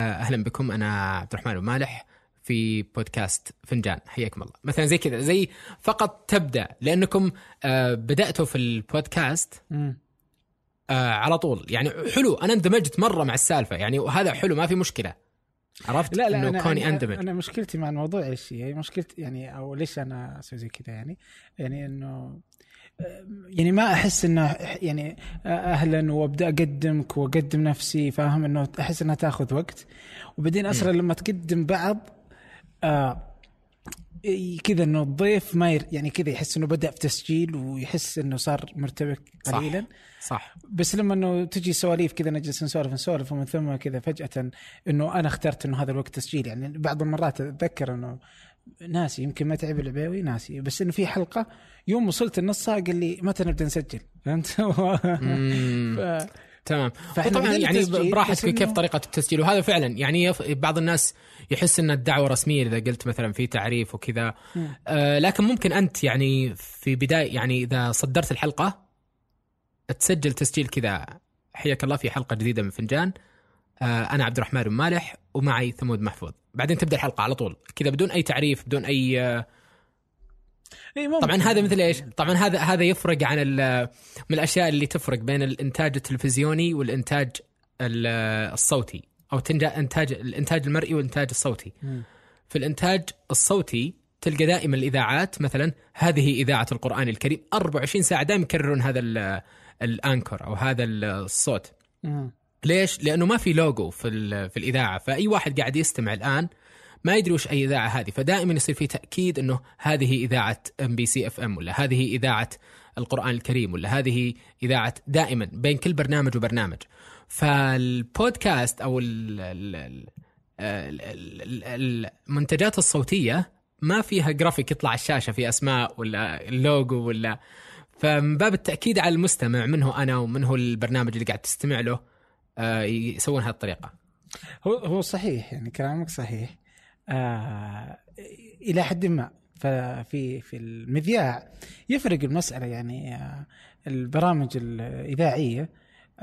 أهلا بكم. أنا عبد الرحمن ومالح في بودكاست فنجان. حياكم الله. مثلا زي كذا زي فقط تبدأ لأنكم آه، بدأتوا في البودكاست. آه، على طول. يعني حلو أنا اندمجت مرة مع السالفة. يعني وهذا حلو ما في مشكلة. عرفت؟ لا لا إنه أنا كوني أنا, أندمج. أنا مشكلتي مع الموضوع إيش؟ هي؟ مشكلتي يعني أو ليش أنا أسوي زي كذا؟ يعني؟ يعني إنه يعني ما أحس إنه يعني أهلا وأبدأ أقدمك وأقدم نفسي فاهم؟ إنه أحس إنها تأخذ وقت. وبعدين أصلا لما تقدم بعض آه كذا إنه الضيف ما ير يعني كذا يحس إنه بدأ في تسجيل ويحس إنه صار مرتبك صح. قليلا. صح. بس لما إنه تجي سواليف كذا نجلس نسولف نسولف ومن ثم كذا فجأة إنه أنا اخترت إنه هذا الوقت تسجيل. يعني بعض المرات أتذكر إنه ناسي يمكن ما تعب العبيوي ناسي. بس إنه في حلقة يوم وصلت النص قال لي متى نبدا نسجل. فهمت؟ ف- تمام. بدينا يعني براحتك كيف طريقة التسجيل. وهذا فعلا يعني. بعض الناس يحس إن الدعوة رسمية إذا قلت مثلا في تعريف وكذا. آه لكن ممكن أنت يعني في بداية يعني إذا صدرت الحلقة تسجل تسجيل كذا. حياك الله في حلقة جديدة من فنجان. آه أنا عبد الرحمن بن مالح ومعي ثمود محفوظ. بعدين تبدأ الحلقة على طول كذا بدون أي تعريف بدون أي إي ممكن. طبعا هذا مثل إيش؟ طبعا هذا هذا يفرق عن من الأشياء اللي تفرق بين الإنتاج التلفزيوني والإنتاج ال- الصوتي أو إنتاج الإنتاج المرئي والإنتاج الصوتي. مم. في الإنتاج الصوتي تلقى دائما الإذاعات مثلا هذه إذاعة القرآن الكريم 24 ساعة دائما يكررون هذا ال- الأنكر أو هذا الصوت. مم. ليش؟ لأنه ما في لوجو في في الإذاعة فأي واحد قاعد يستمع الآن ما يدري وش أي إذاعة هذه فدائما يصير في تأكيد إنه هذه إذاعة MBC FM ولا هذه إذاعة القرآن الكريم ولا هذه إذاعة دائما بين كل برنامج وبرنامج فالبودكاست أو ال- ال- ال- ال- ال- ال- المنتجات الصوتية ما فيها جرافيك يطلع على الشاشة في أسماء ولا اللوجو ولا فمن باب التأكيد على المستمع من هو أنا ومن هو البرنامج اللي قاعد تستمع له يسوون هذه الطريقة. هو هو صحيح يعني كلامك صحيح. آه إلى حد ما. ففي في المذياع يفرق المسألة يعني آه البرامج الإذاعية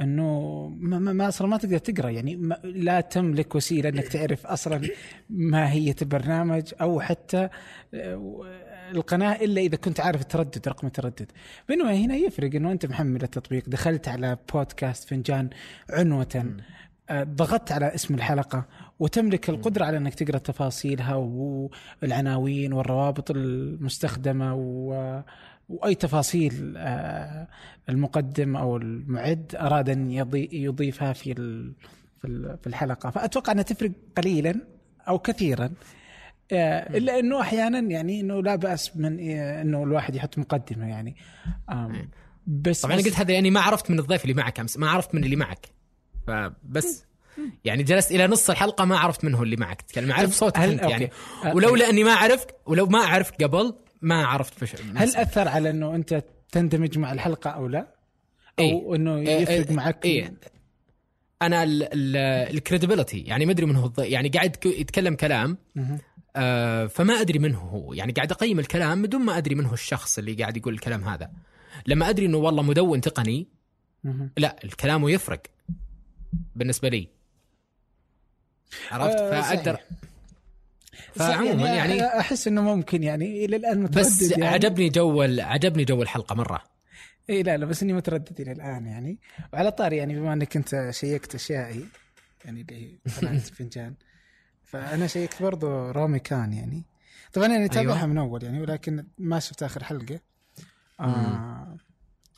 إنه ما, ما ما أصلا ما تقدر تقرأ. يعني ما لا تملك وسيلة إنك تعرف أصلا ماهيه البرنامج أو حتى آه، القناة إلا إذا كنت عارف التردد رقم التردد. بينما هنا يفرق إنه أنت محمل التطبيق. دخلت على بودكاست فنجان عنوة آه، ضغطت على اسم الحلقة وتملك القدرة على أنك تقرأ تفاصيلها والعناوين والروابط المستخدمة و... وأي تفاصيل آه، المقدم أو المعد أراد أن يضي... يضيفها في. في ال- في الحلقة. فأتوقع أنها تفرق قليلا أو كثيرا. آه، إلا أنه أحيانا يعني أنه لا بأس من آه، أنه الواحد يحط مقدمة يعني بس طبعا أنا قلت هذا يعني ما عرفت من الضيف اللي معك أمس ما عرفت من اللي معك فبس يعني جلست إلى نص الحلقة ما عرفت من هو اللي معك تتكلم اعرف صوتك أنت. يعني أه، ولولا إني ما اعرفك ولو ما اعرفك قبل ما عرفت فش هل أثر على إنه أنت تندمج مع الحلقة أو لا؟ أو إيه. إنه إيه، يفرق إيه، معك إيه. أنا الكريديبيلتي يعني ما أدري من هو يعني قاعد يتكلم كلام. آه فما أدري منه هو. يعني قاعد أقيم الكلام بدون ما أدري منه الشخص اللي قاعد يقول الكلام هذا. لما أدري إنه والله مدون تقني. لا الكلام يفرق بالنسبة لي. عرفت؟ آه، فاقدر. فعموما يعني أحس إنه ممكن يعني إلى الآن متردد بس يعني. عجبني جو عجبني جو الحلقة مرة. اي لا لا بس إني متردد إلى الآن يعني. وعلى طاري يعني بما إنك أنت شيّكت أشيائي يعني اللي فنجان. فأنا شيّكت برضو رومي كان يعني طبعا أنا اتابعها أيوة. من أول يعني ولكن ما شفت آخر حلقة آه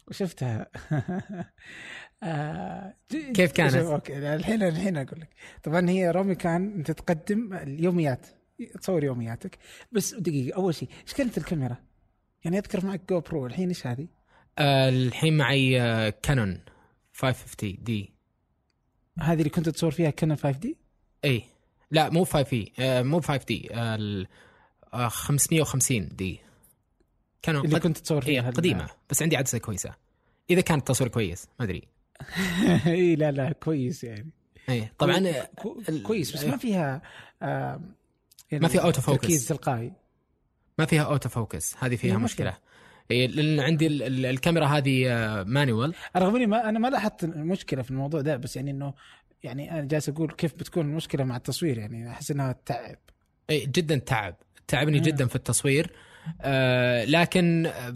وشفتها آه كيف كانت؟ أوكي الحين الحين أقول لك طبعا هي رومي كان أنت تقدم اليوميات تصور يومياتك بس دقيقة أول شيء إيش كانت الكاميرا؟ يعني أذكر معك GoPro الحين إيش هذه؟ آه الحين معي آه Canon 550D هذه اللي كنت تصور فيها Canon 5D؟ اي لا مو 5D آه مو 5D آه ال- آه 550D Canon اللي قد... كنت تصور فيها قديمة بس عندي عدسة كويسة. إذا كان التصوير كويس ما أدري. اي لا لا كويس يعني. اي طبعا آه، كويس بس ما فيها آه يعني ما فيها auto focus. تركيز تلقائي. ما فيها auto focus هذه فيها إيه، مشكلة. إيه لأن عندي ال- ال- الكاميرا هذه آه، manual رغم إني ما أنا ما لاحظت المشكلة في الموضوع ده بس يعني إنه يعني أنا جالس أقول كيف بتكون المشكلة مع التصوير يعني أحس إنها تعب. إي جدا تعب. تعبني مم. جدا في التصوير. آه لكن آه،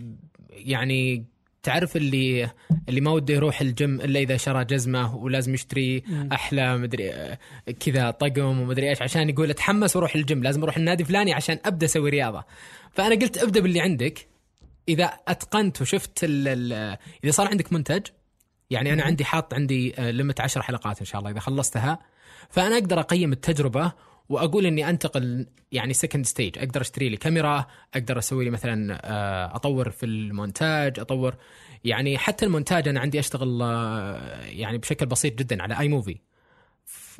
يعني تعرف اللي اللي ما وده يروح الجيم إلا إذا شرى جزمة ولازم يشتري أحلى مدري آه، كذا طقم ومدري إيش عشان يقول أتحمس وأروح الجيم. لازم أروح النادي فلاني عشان أبدأ أسوي رياضة. فأنا قلت أبدأ باللي عندك. إذا أتقنت وشفت ال ال إذا صار عندك منتج يعني أنا. عندي حاط عندي limit 10 حلقات إن شاء الله إذا خلصتها. فأنا أقدر أقيم التجربة وأقول إني أنتقل يعني second stage أقدر أشتري لي كاميرا أقدر أسوي لي مثلا آه، أطور في المونتاج أطور يعني حتى المونتاج أنا عندي أشتغل آه، يعني بشكل بسيط جدا على اي موفي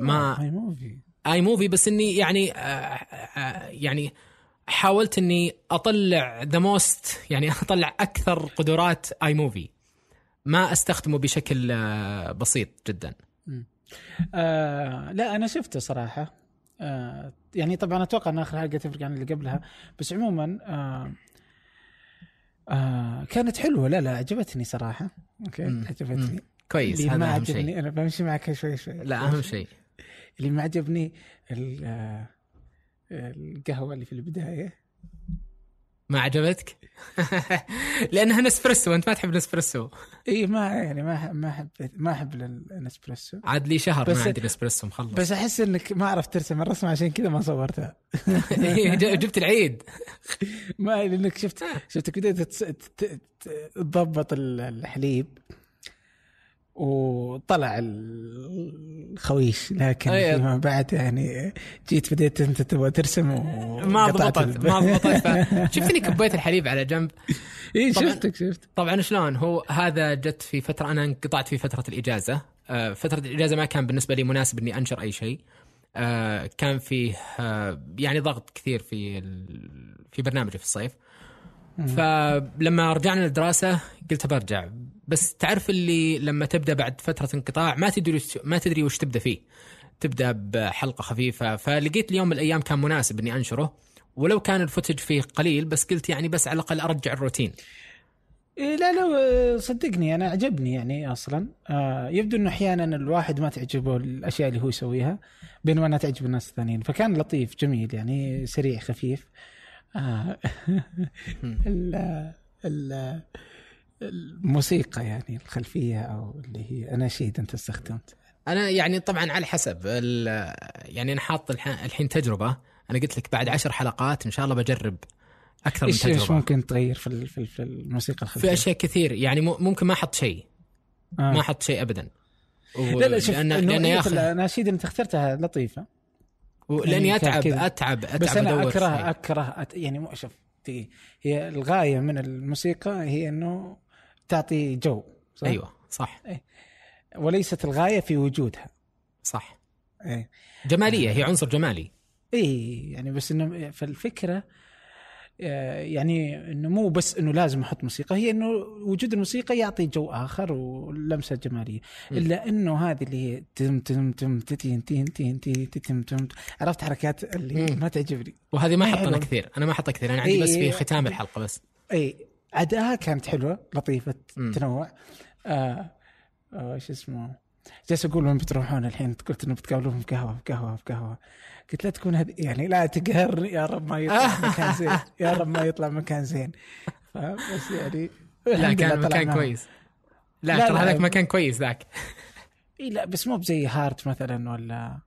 ما هاي موفي اي موفي بس إني يعني آه، آه، يعني حاولت إني أطلع the most يعني أطلع أكثر قدرات iMovie ما أستخدمه بشكل آه، بسيط جدا. آه لا أنا شفته صراحة. آه يعني طبعا أتوقع إن آخر حلقة تفرق عن اللي قبلها. بس عموما آه آه كانت حلوة. لا لا عجبتني صراحة. أوكي مم. عجبتني. مم. كويس اللي ما هذا شيء. عجبني أنا بمشي معك شوي شوي لا أهم شيء. اللي ما عجبني آه، القهوة اللي في البداية. ما عجبتك؟ لأنها نسبرسو أنت ما تحب نسبرسو إي ما يعني ما ما احب ما أحب الاسبريسو عاد لي شهر بس- ما عندي نسبرسو مخلص. بس أحس إنك ما عرفت ترسم الرسمة عشان كذا ما صورتها. جبت العيد. ما لأنك شفت شفتك بديت تضبط ال- الحليب. وطلع الخويش لكن أي. فيما بعد يعني جيت بديت أنت تبغى ترسم ما ضبطت ما ضبطت. شفتني كبيت الحليب على جنب؟ إي. شفتك شفت. طبعا شلون؟ هو هذا جت في فترة أنا انقطعت في فترة الإجازة. آه، فترة الإجازة ما كان بالنسبة لي مناسب إني أنشر أي شيء. آه، كان فيه آه، يعني ضغط كثير في في برنامجي في الصيف. فلما رجعنا للدراسة قلت برجع. بس تعرف اللي لما تبدأ بعد فترة انقطاع ما تدري ما تدري وش تبدأ فيه. تبدأ بحلقة خفيفة. فلقيت اليوم من الأيام كان مناسب إني أنشره. ولو كان الفوتج فيه قليل بس قلت يعني بس على الأقل أرجع الروتين. إيه لا لا صدقني أنا عجبني يعني أصلا. آه يبدو إنه أحيانا الواحد ما تعجبه الأشياء اللي هو يسويها بينما انها تعجب الناس الثانيين. فكان لطيف جميل يعني سريع خفيف. آه ال- ال- الموسيقى يعني الخلفية أو اللي هي اناشيد أنت استخدمت أنا يعني طبعا على حسب يعني أنا حاط الح- الحين تجربة أنا قلت لك بعد عشر حلقات إن شاء الله بجرب أكثر من إيش إيش تجربة ممكن تغير في في ال- في الموسيقى الخلفية؟ في أشياء كثير يعني ممكن ما أحط شيء آه. ما أحط شيء ابدا لا لا شوف لأن لأن لأن يا أخي الاناشيد اللي أنت اخترتها لطيفة لاني يعني أتعب كذا. أتعب أتعب بس أنا اكره شيء. أكره أت... يعني شوف. هي الغاية من الموسيقى هي إنه تعطي جو صح؟ أيوه صح. وليست الغاية في وجودها. صح. إيه. جمالية هي عنصر جمالي. إيه يعني بس إنه فالفكرة آه، يعني إنه مو بس إنه لازم أحط موسيقى هي إنه وجود الموسيقى يعطي جو آخر ولمسة جمالية. م. إلا إنه هذه اللي هي تم تم تم تين تين تين تين تم تم عرفت حركات اللي م. ما تعجبني. وهذه ما حلو. كثير. أنا ما أحطها كثير أنا عندي إيه، بس في. ختام الحلقة بس. اي أداءها كانت حلوة لطيفة. تنوع. آه آه شو اسمه؟ جالس أقول وين بتروحون الحين؟ قلت إنه بتقابلون في قهوة في قهوة في قهوة. قلت لا تكون هذه يعني لا تقهرني يا رب ما يطلع مكان زين. يا رب ما يطلع مكان زين. فبس يعني لا كان مكان. كويس. لا, لا، ترى. هذاك مكان كويس ذاك. إي لا بس مو busy hard مثلا ولا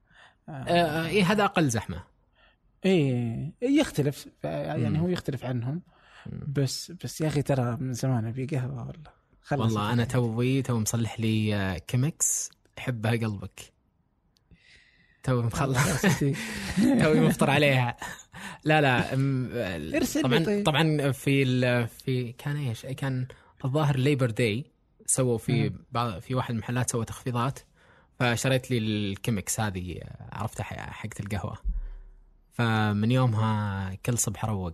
آه، آه، إيه هذا أقل زحمة. إي يختلف. يعني مم. هو يختلف عنهم. بس بس يا أخي ترى من زمان أبي قهوة والله. خلص والله أنا توي تو مصلح لي آه، Chemex يحبها قلبك. توي مخلص. توي مفطر عليها. لا لا أم، ارسل طبعا طيب. طبعا في في كان إيش؟ كان الظاهر Labor Day سووا في. بعض في واحد المحلات سووا تخفيضات فشريت لي ال Chemex هذه عرفتها حقت القهوة. فمن يومها كل صبح اروق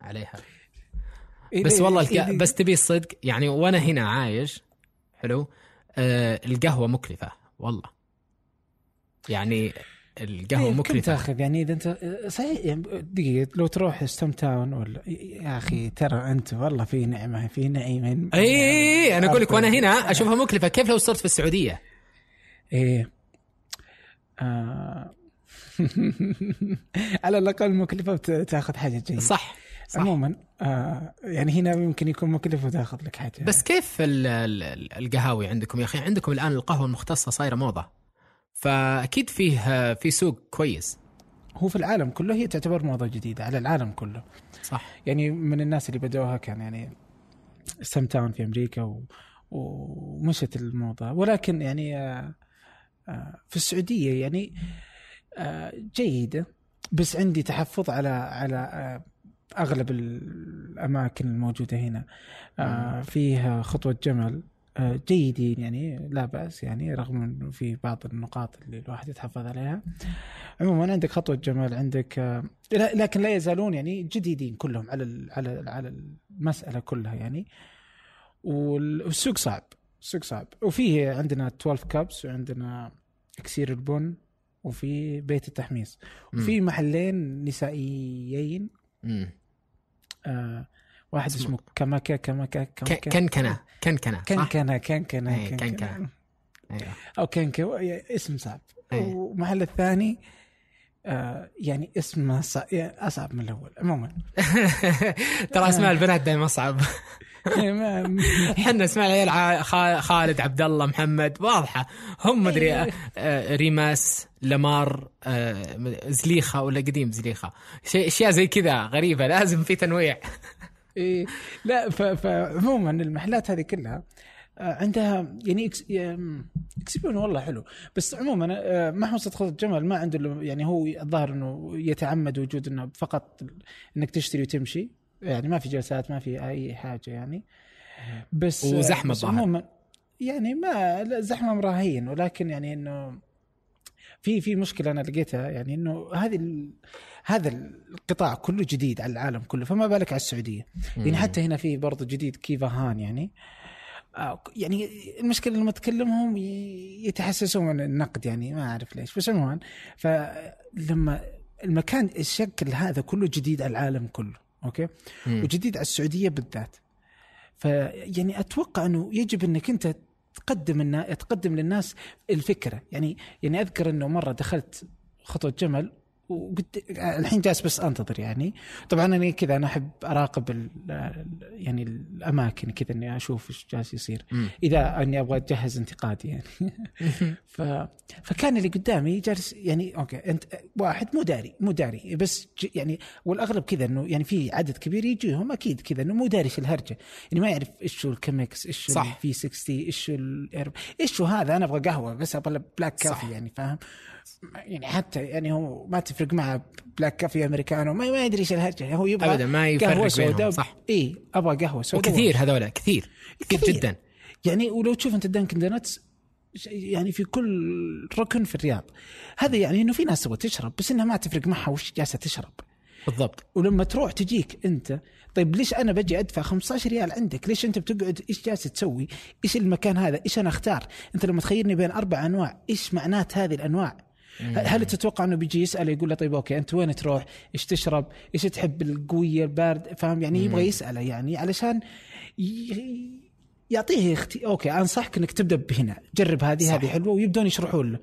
عليها. إيه بس ليه- والله إيه الك... بس تبي الصدق يعني وأنا هنا عايش حلو آه القهوة مكلفة والله. يعني القهوة إيه، كم مكلفة. تأخذ؟ يعني إذا أنت صحيح يعني دقيقة لو تروح Stumptown ولا يا أخي ترى أنت والله في نعمة في نعيم. اي اي أنا أقول لك وأنا هنا أشوفها مكلفة. كيف لو صرت في السعودية؟ إيه. آه. على الأقل مكلفة وتاخذ حاجة جيدة. صح. صح. عموما آه يعني هنا يمكن يكون مكلف وتاخذ لك حاجة بس كيف ال- ال- القهاوي عندكم يا أخي؟ عندكم الآن القهوة المختصة صايرة موضة فأكيد فيه في سوق كويس. هو في العالم كله هي تعتبر موضة جديدة على العالم كله. صح. يعني من الناس اللي بدوها كان يعني سام تاون في أمريكا و... ومشت الموضة. ولكن يعني آه، آه، في السعودية يعني آه، جيدة بس عندي تحفظ على على آه، أغلب الأماكن الموجودة هنا. آه، فيها خطوة جمل آه، جيدين يعني لا بأس يعني رغم إنه في بعض النقاط اللي الواحد يتحفظ عليها. عموما عندك خطوة جمل عندك آه، لكن لا يزالون يعني جديدين كلهم على على على المسألة كلها يعني. وال- والسوق صعب السوق صعب. وفيه عندنا 12 كابس وعندنا إكسير البن وفي بيت التحميص. وفي محلين نسائيين. مم. آه واحد اسمه- اسمه كمكة كمكة ك- كمكة كنكنه كنكنه صح؟ كنكنة كنكنة إيه، كنكنة. أيوه أو كنكة اسم صعب إيه. والمحل الثاني آه يعني اسمه صع... يعني أصعب من الأول عموما ترى أسماء البنات دائما اصعب ما- إحنا اسماء العيال خالد عبد الله محمد واضحة. هم مدري إيه. آه، ريماس لمار آه، زليخة ولا قديم زليخة. شيء أشياء زي كذا غريبة لازم في تنويع. إيه. لا فعموما المحلات هذه كلها آه، عندها يعني اكسبيون والله حلو. بس عموما آه، محمد صدق الجمل ما عنده يعني هو الظاهر إنه يتعمد وجود إنه فقط إنك تشتري وتمشي. يعني ما في جلسات ما في أي حاجة يعني. بس وزحمة بس. عموما يعني ما زحمة مراهين. ولكن يعني إنه في في مشكلة أنا لقيتها يعني إنه هذه ال... هذا القطاع كله جديد على العالم كله. فما بالك على السعودية. يعني حتى هنا في برضو جديد كيفا هان يعني. آه، يعني المشكلة لما تكلمهم يتحسسون من النقد يعني ما أعرف ليش. بس عموما فلما المكان الشكل هذا كله جديد على العالم كله. أوكي؟ مم. وجديد على السعودية بالذات. فيعني أتوقع أنه يجب أنك أنت تقدم النا... تقدم للناس الفكرة. يعني يعني أذكر أنه مرة دخلت خطوة جمل وقلت الحين جالس بس أنتظر يعني طبعا أنا كذا أنا أحب أراقب ال... يعني الأماكن كذا إني أشوف إيش جالس يصير مم. إذا إني أبغى أجهز انتقادي يعني ف... فكان اللي قدامي جالس يعني أوكي أنت واحد مو داري مو داري بس ج... يعني والأغلب كذا إنه يعني في عدد كبير يجيهم أكيد كذا إنه مو داري إيش الهرجة يعني ما يعرف إيش هو ال Chemex إيش هو صح. ال V60 إيش إيش هو هذا أنا أبغى قهوة بس أبغى black. coffee يعني فاهم يعني حتى يعني هو ما تفرق معه black coffee أمريكانو ما, ما يدري إيش الهرجة. هو يبغى ابدا ما قهوة يفرق بينهم سوداء صح. اي أبغى قهوة سوداء وكثير هذول كثير كثير كثير. جدا. يعني ولو تشوف أنت Dunkin' Donuts يعني في كل ركن في الرياض. هذا يعني إنه في ناس تبغى تشرب بس إنها ما تفرق معها وش جالسة تشرب. بالضبط. ولما تروح تجيك أنت طيب ليش أنا بجي أدفع 15 ريال عندك؟ ليش أنت بتقعد؟ إيش جالس تسوي؟ إيش المكان هذا؟ إيش أنا أختار؟ أنت لما تخيرني بين أربع أنواع إيش معنات هذه الأنواع؟ هل- تتوقع انه بيجي يسأل يقول له طيب أوكي انت وين تروح؟ إيش تشرب؟ إيش تحب القوية البارد؟ فاهم يعني يبغى يسأله يعني علشان يعطيه أختي أوكي انصحك انك تبدأ بهنا، جرب هذه صح. هذه حلوة ويبدون يشرحون له.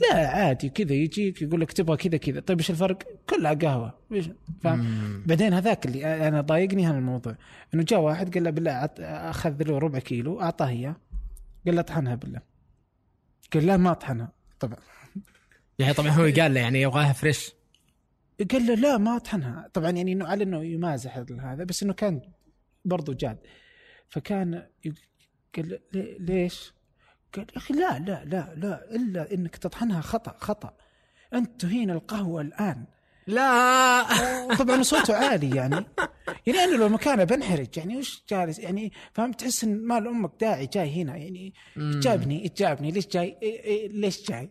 لا عادي كذا يجيك يقول لك تبغى كذا كذا، طيب إيش الفرق؟ كلها قهوة، فاهم؟ بعدين هذاك اللي أنا ضايقني هذا الموضوع إنه جاء واحد قال له بالله أخذ له ربع كيلو أعطاه إياه قال له اطحنها بالله. قال لا ما أطحنها طبعا يعني طبعا هو قال له يعني يبغاها فريش قال له لا ما اطحنها طبعا يعني إنه على إنه يمازح هذا بس إنه كان برضو جاد. فكان قال له "لي- ليش؟ قال يا أخي لا لا لا لا إلا إنك تطحنها خطأ خطأ. أنت تهين القهوة الآن. لا. وطبعا صوته عالي يعني. يعني أنا لو مكانه بنحرج يعني وش جالس؟ يعني فهمت تحس إن مال أمك داعي جاي هنا يعني جابني جابني ليش جاي؟ إيه إيه ليش جاي؟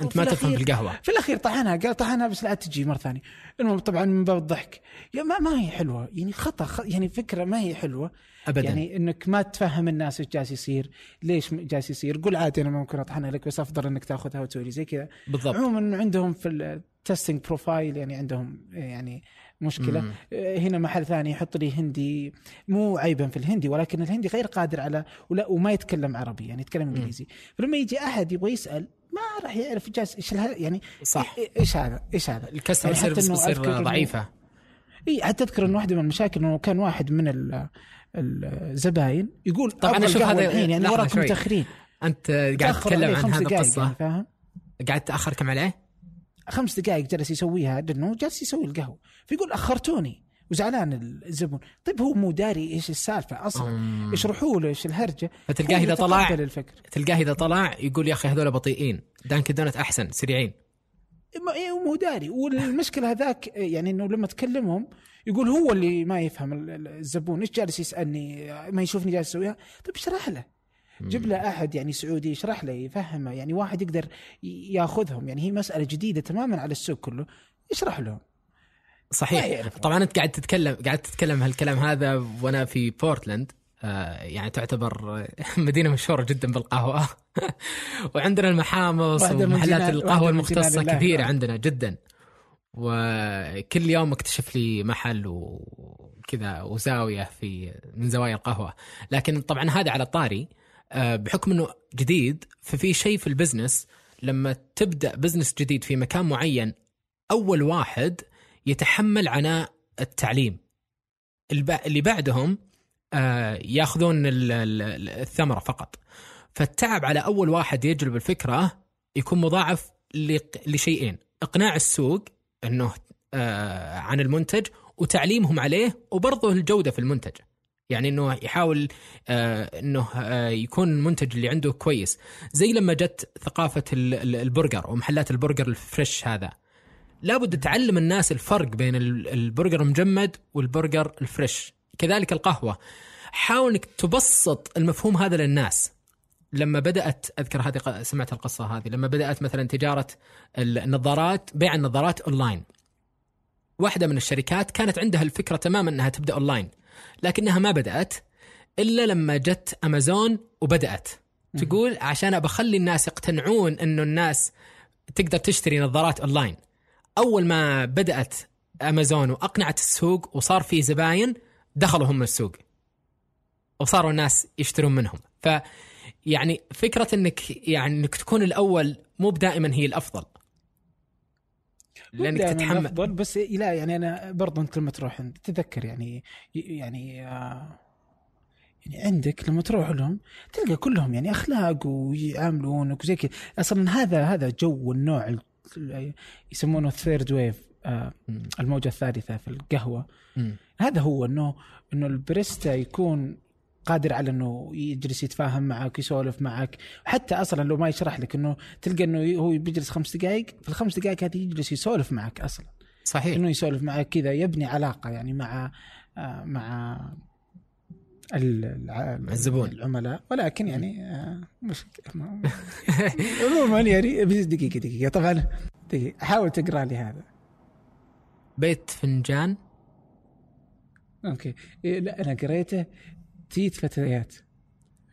أنت ما تفهم في القهوه في الأخير طحنها قال طحنها بس لا تجي مرة ثانية. المهم طبعا من باب الضحك. يا ما ما هي حلوة. يعني خطأ خ... يعني فكرة ما هي حلوة. ابدا. يعني إنك ما تفهم الناس إيش جالس يصير ليش جالس يصير. قول عادي أنا ممكن اطحنها لك بس أفضل إنك تأخذها وتسوي زي كذا. بالضبط. عموما عندهم في ال- tasting profile يعني عندهم يعني مشكلة. مم. آه، هنا محل ثاني يحط لي هندي. مو عيبا في الهندي ولكن الهندي غير قادر على ولا وما يتكلم عربي يعني يتكلم إنجليزي. فلما يجي أحد يبغى يسأل ما راح يعرف جالس إيش يعني صح. إيش هذا؟ إيش هذا؟ ال customer يعني service بتصير ضعيفة. إي حتى أذكر إنه واحدة من المشاكل إنه كان واحد من ال- الزباين يقول طبعاً القهوة هذا- الحين يعني وراكم. متأخرين. أنت قاعد تتكلم عليه عن هذا دقايق القصة. يعني فاهم؟ قاعد تاخر كم عليه؟ خمس دقائق جلس يسويها لأنه جالس يسوي القهوة. فيقول أخرتوني. وزعلان الزبون. طيب هو مو داري إيش السالفة أصلا. اشرحوا له؟ إيش الهرجة؟ فتلقاه هو إذا طلع الفكرة تلقاه إذا طلع يقول يا أخي هذول بطيئين. Dunkin' Donut أحسن سريعين. إيه، مو داري. والمشكلة هذاك يعني إنه لما تكلمهم يقول هو اللي ما يفهم ال- ال- الزبون. إيش جالس يسألني؟ ما يشوفني جالس اسويها طيب اشرح له. جيب له أحد يعني سعودي يشرح له يفهمه. يعني واحد يقدر ياخذهم. يعني هي مسألة جديدة تماما على السوق كله. يشرح لهم. صحيح. طبعا أنت قاعد تتكلم قاعد تتكلم هالكلام هذا وأنا في بورتلاند آه يعني تعتبر مدينة مشهورة جدا بالقهوة وعندنا المحامص ومحلات القهوة المختصة. كثيره. عندنا جدا وكل يوم اكتشف لي محل وكذا وزاوية في من زوايا القهوة لكن طبعا هذا على الطاري آه، بحكم إنه جديد ففي شيء في ال business لما تبدأ business جديد في مكان معين أول واحد يتحمل عناء التعليم. اللي بعدهم آه، ياخذون ال- ال- الثمرة فقط. فالتعب على أول واحد يجلب الفكرة يكون مضاعف لشيئين. إقناع السوق إنه آه، عن المنتج وتعليمهم عليه وبرضه الجودة في المنتج. يعني إنه يحاول آه، إنه يكون المنتج اللي عنده كويس. زي لما جت ثقافة ال- ال- البرجر ومحلات البرجر ال fresh هذا. لابد تعلم الناس الفرق بين ال- البرجر المجمد والبرجر ال fresh. كذلك القهوة. حاول إنك تبسط المفهوم هذا للناس. لما بدأت أذكر هذه سمعت القصة هذه. لما بدأت مثلا تجارة النظارات بيع النظارات أونلاين. واحدة من الشركات كانت عندها الفكرة تماما إنها تبدأ أونلاين لكنها ما بدأت إلا لما جت أمازون وبدأت. تقول عشان بخلي الناس يقتنعون إنه الناس تقدر تشتري نظارات أونلاين. أول ما بدأت أمازون وأقنعت السوق وصار في زباين دخلوا هم السوق. وصاروا الناس يشترون منهم. ف يعني فكرة إنك يعني إنك تكون الأول مو دائما هي الأفضل. لأنك تتحمل. افضل بس لا يعني أنا برضو أنت لما تروح عند تتذكر يعني يعني آه يعني عندك لما تروح لهم تلقى كلهم يعني أخلاق ويعاملونك وزي كذا. أصلا هذا هذا جو النوع ال- يسمونه ال third wave آه مم. الموجة الثالثة في القهوة مم. هذا هو انه إنه البريستا يكون قادر على إنه يجلس يتفاهم معك يسولف معك حتى أصلا لو ما يشرح لك إنه تلقى إنه هو بيجلس خمس دقائق في الخمس دقائق هذه يجلس يسولف معك أصلا صحيح إنه يسولف معك كذا يبني علاقة يعني مع آه، مع الزبون. العملاء. ولكن يعني آه، مش ما- عموما يعني دقيقة دقيقة. طبعا دقيقة. حاول تقرأ لي هذا. بيت فنجان. Okay. إيه، لا أنا قريته تيت فتيات.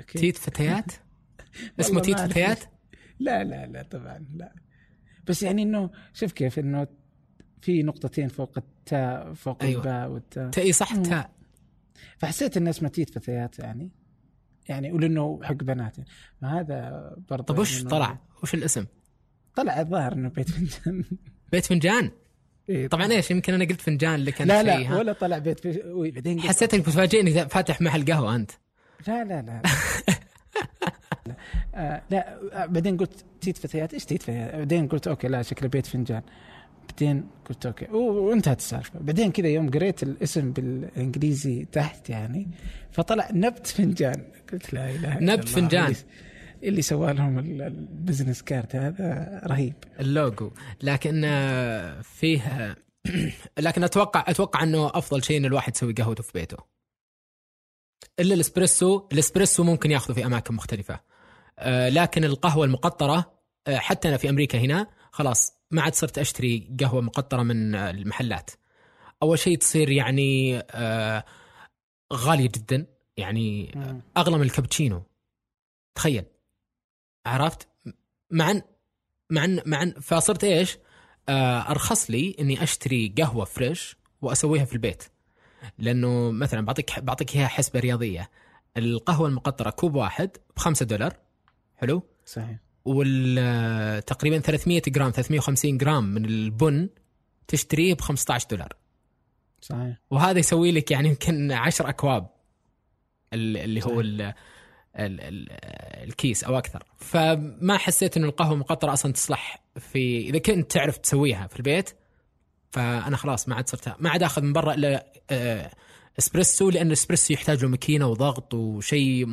Okay. تيت فتيات؟ اسمه تيت فتيات؟ لا لا لا طبعا لا. بس يعني إنه شوف كيف إنه في نقطتين فوق التاء فوق أيوة. الباء والتاء. اي صح. تاء. فحسيت ان اسمه تيت فتيات يعني. يعني ولأنه حق بنات. ما هذا برضه طب وش يعني طلع؟ وش الاسم؟ طلع الظاهر إنه بيت فنجان. بيت فنجان؟ إيه طبعا. إيش؟ يمكن أنا قلت فنجان لك انت لا لا؟ ولا طلع بيت بعدين حسيت إنك بتفاجئني فاتح محل قهوة أنت. لا لا لا لا, آه لا آه، بعدين قلت تيت فتيات إيش تيت فتيات بعدين قلت okay لا شكله بيت فنجان. بعدين قلت okay وانتهت السالفة. بعدين كذا يوم قريت الاسم بالإنجليزي تحت يعني فطلع نبت فنجان. قلت لا إله إلا نبت الله. فنجان. اللي- سوى لهم ال- business card هذا رهيب. اللوجو. لكن فيه لكن أتوقع أتوقع إنه أفضل شيء إن الواحد يسوي قهوته في بيته. إلا الإسبريسو الإسبريسو ممكن ياخذه في أماكن مختلفة. آه، لكن القهوة المقطرة آه، حتى أنا في أمريكا هنا خلاص ما عاد صرت أشتري قهوة مقطرة من المحلات. أول شيء تصير يعني آه، غالية جدا. يعني. أغلى من الكابتشينو. تخيل. عرفت؟ مع ان مع ان مع ان فصرت إيش؟ آه، أرخص لي إني أشتري قهوة fresh وأسويها في البيت. لأنه مثلا بعطيك بعطيك إياها حسبة رياضية. القهوة المقطرة كوب واحد ب 5 دولار. حلو؟ صحيح. وال تقريبا 300 جرام 350 جرام من البن تشتريه ب 15 دولار. صحيح. وهذا يسوي لك يعني يمكن 10 أكواب ال- اللي هو ال ال ال الكيس أو أكثر. فما حسيت انه القهوة المقطره أصلا تصلح في إذا كنت تعرف تسويها في البيت فأنا خلاص ما عاد صرت ما عاد آخذ من برا إلا آه، إسبريسو لأن الاسبريسو يحتاج له ماكينة وضغط وشيء.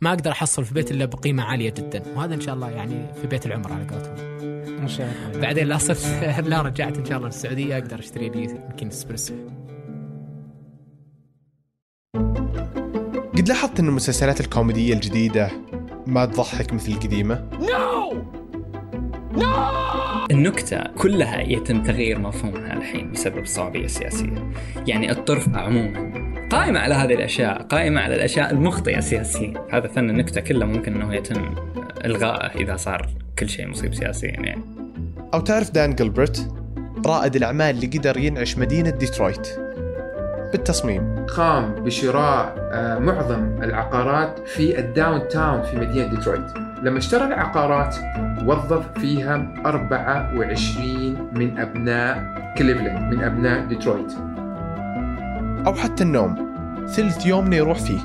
ما أقدر أحصل في البيت إلا بقيمة عالية جدا. وهذا إن شاء الله يعني في بيت العمر على قولتهم. ما شاء الله. بعدين لا صرت لا رجعت إن شاء الله للسعودية أقدر أشتري لي ماكينة إسبريسو. قد لاحظت أن المسلسلات الكوميدية الجديدة ما تضحك مثل القديمة؟ النكتة كلها يتم تغيير مفهومها الحين بسبب الصعوبية السياسية يعني الطرف عموما قائمة على هذه الأشياء قائمة على الأشياء المخطئة سياسيا. هذا فن النكتة كله ممكن أنه يتم إلغائه إذا صار كل شيء مصيب سياسيا يعني. أو تعرف دان جلبرت رائد الأعمال اللي قدر ينعش مدينة ديترويت. بالتصميم. قام بشراء آه، معظم العقارات في ال downtown في مدينة ديترويت. لما اشترى العقارات وظف فيها 24 من أبناء كليفلاند من أبناء ديترويت. أو حتى النوم. ثلث يومنا يروح فيه.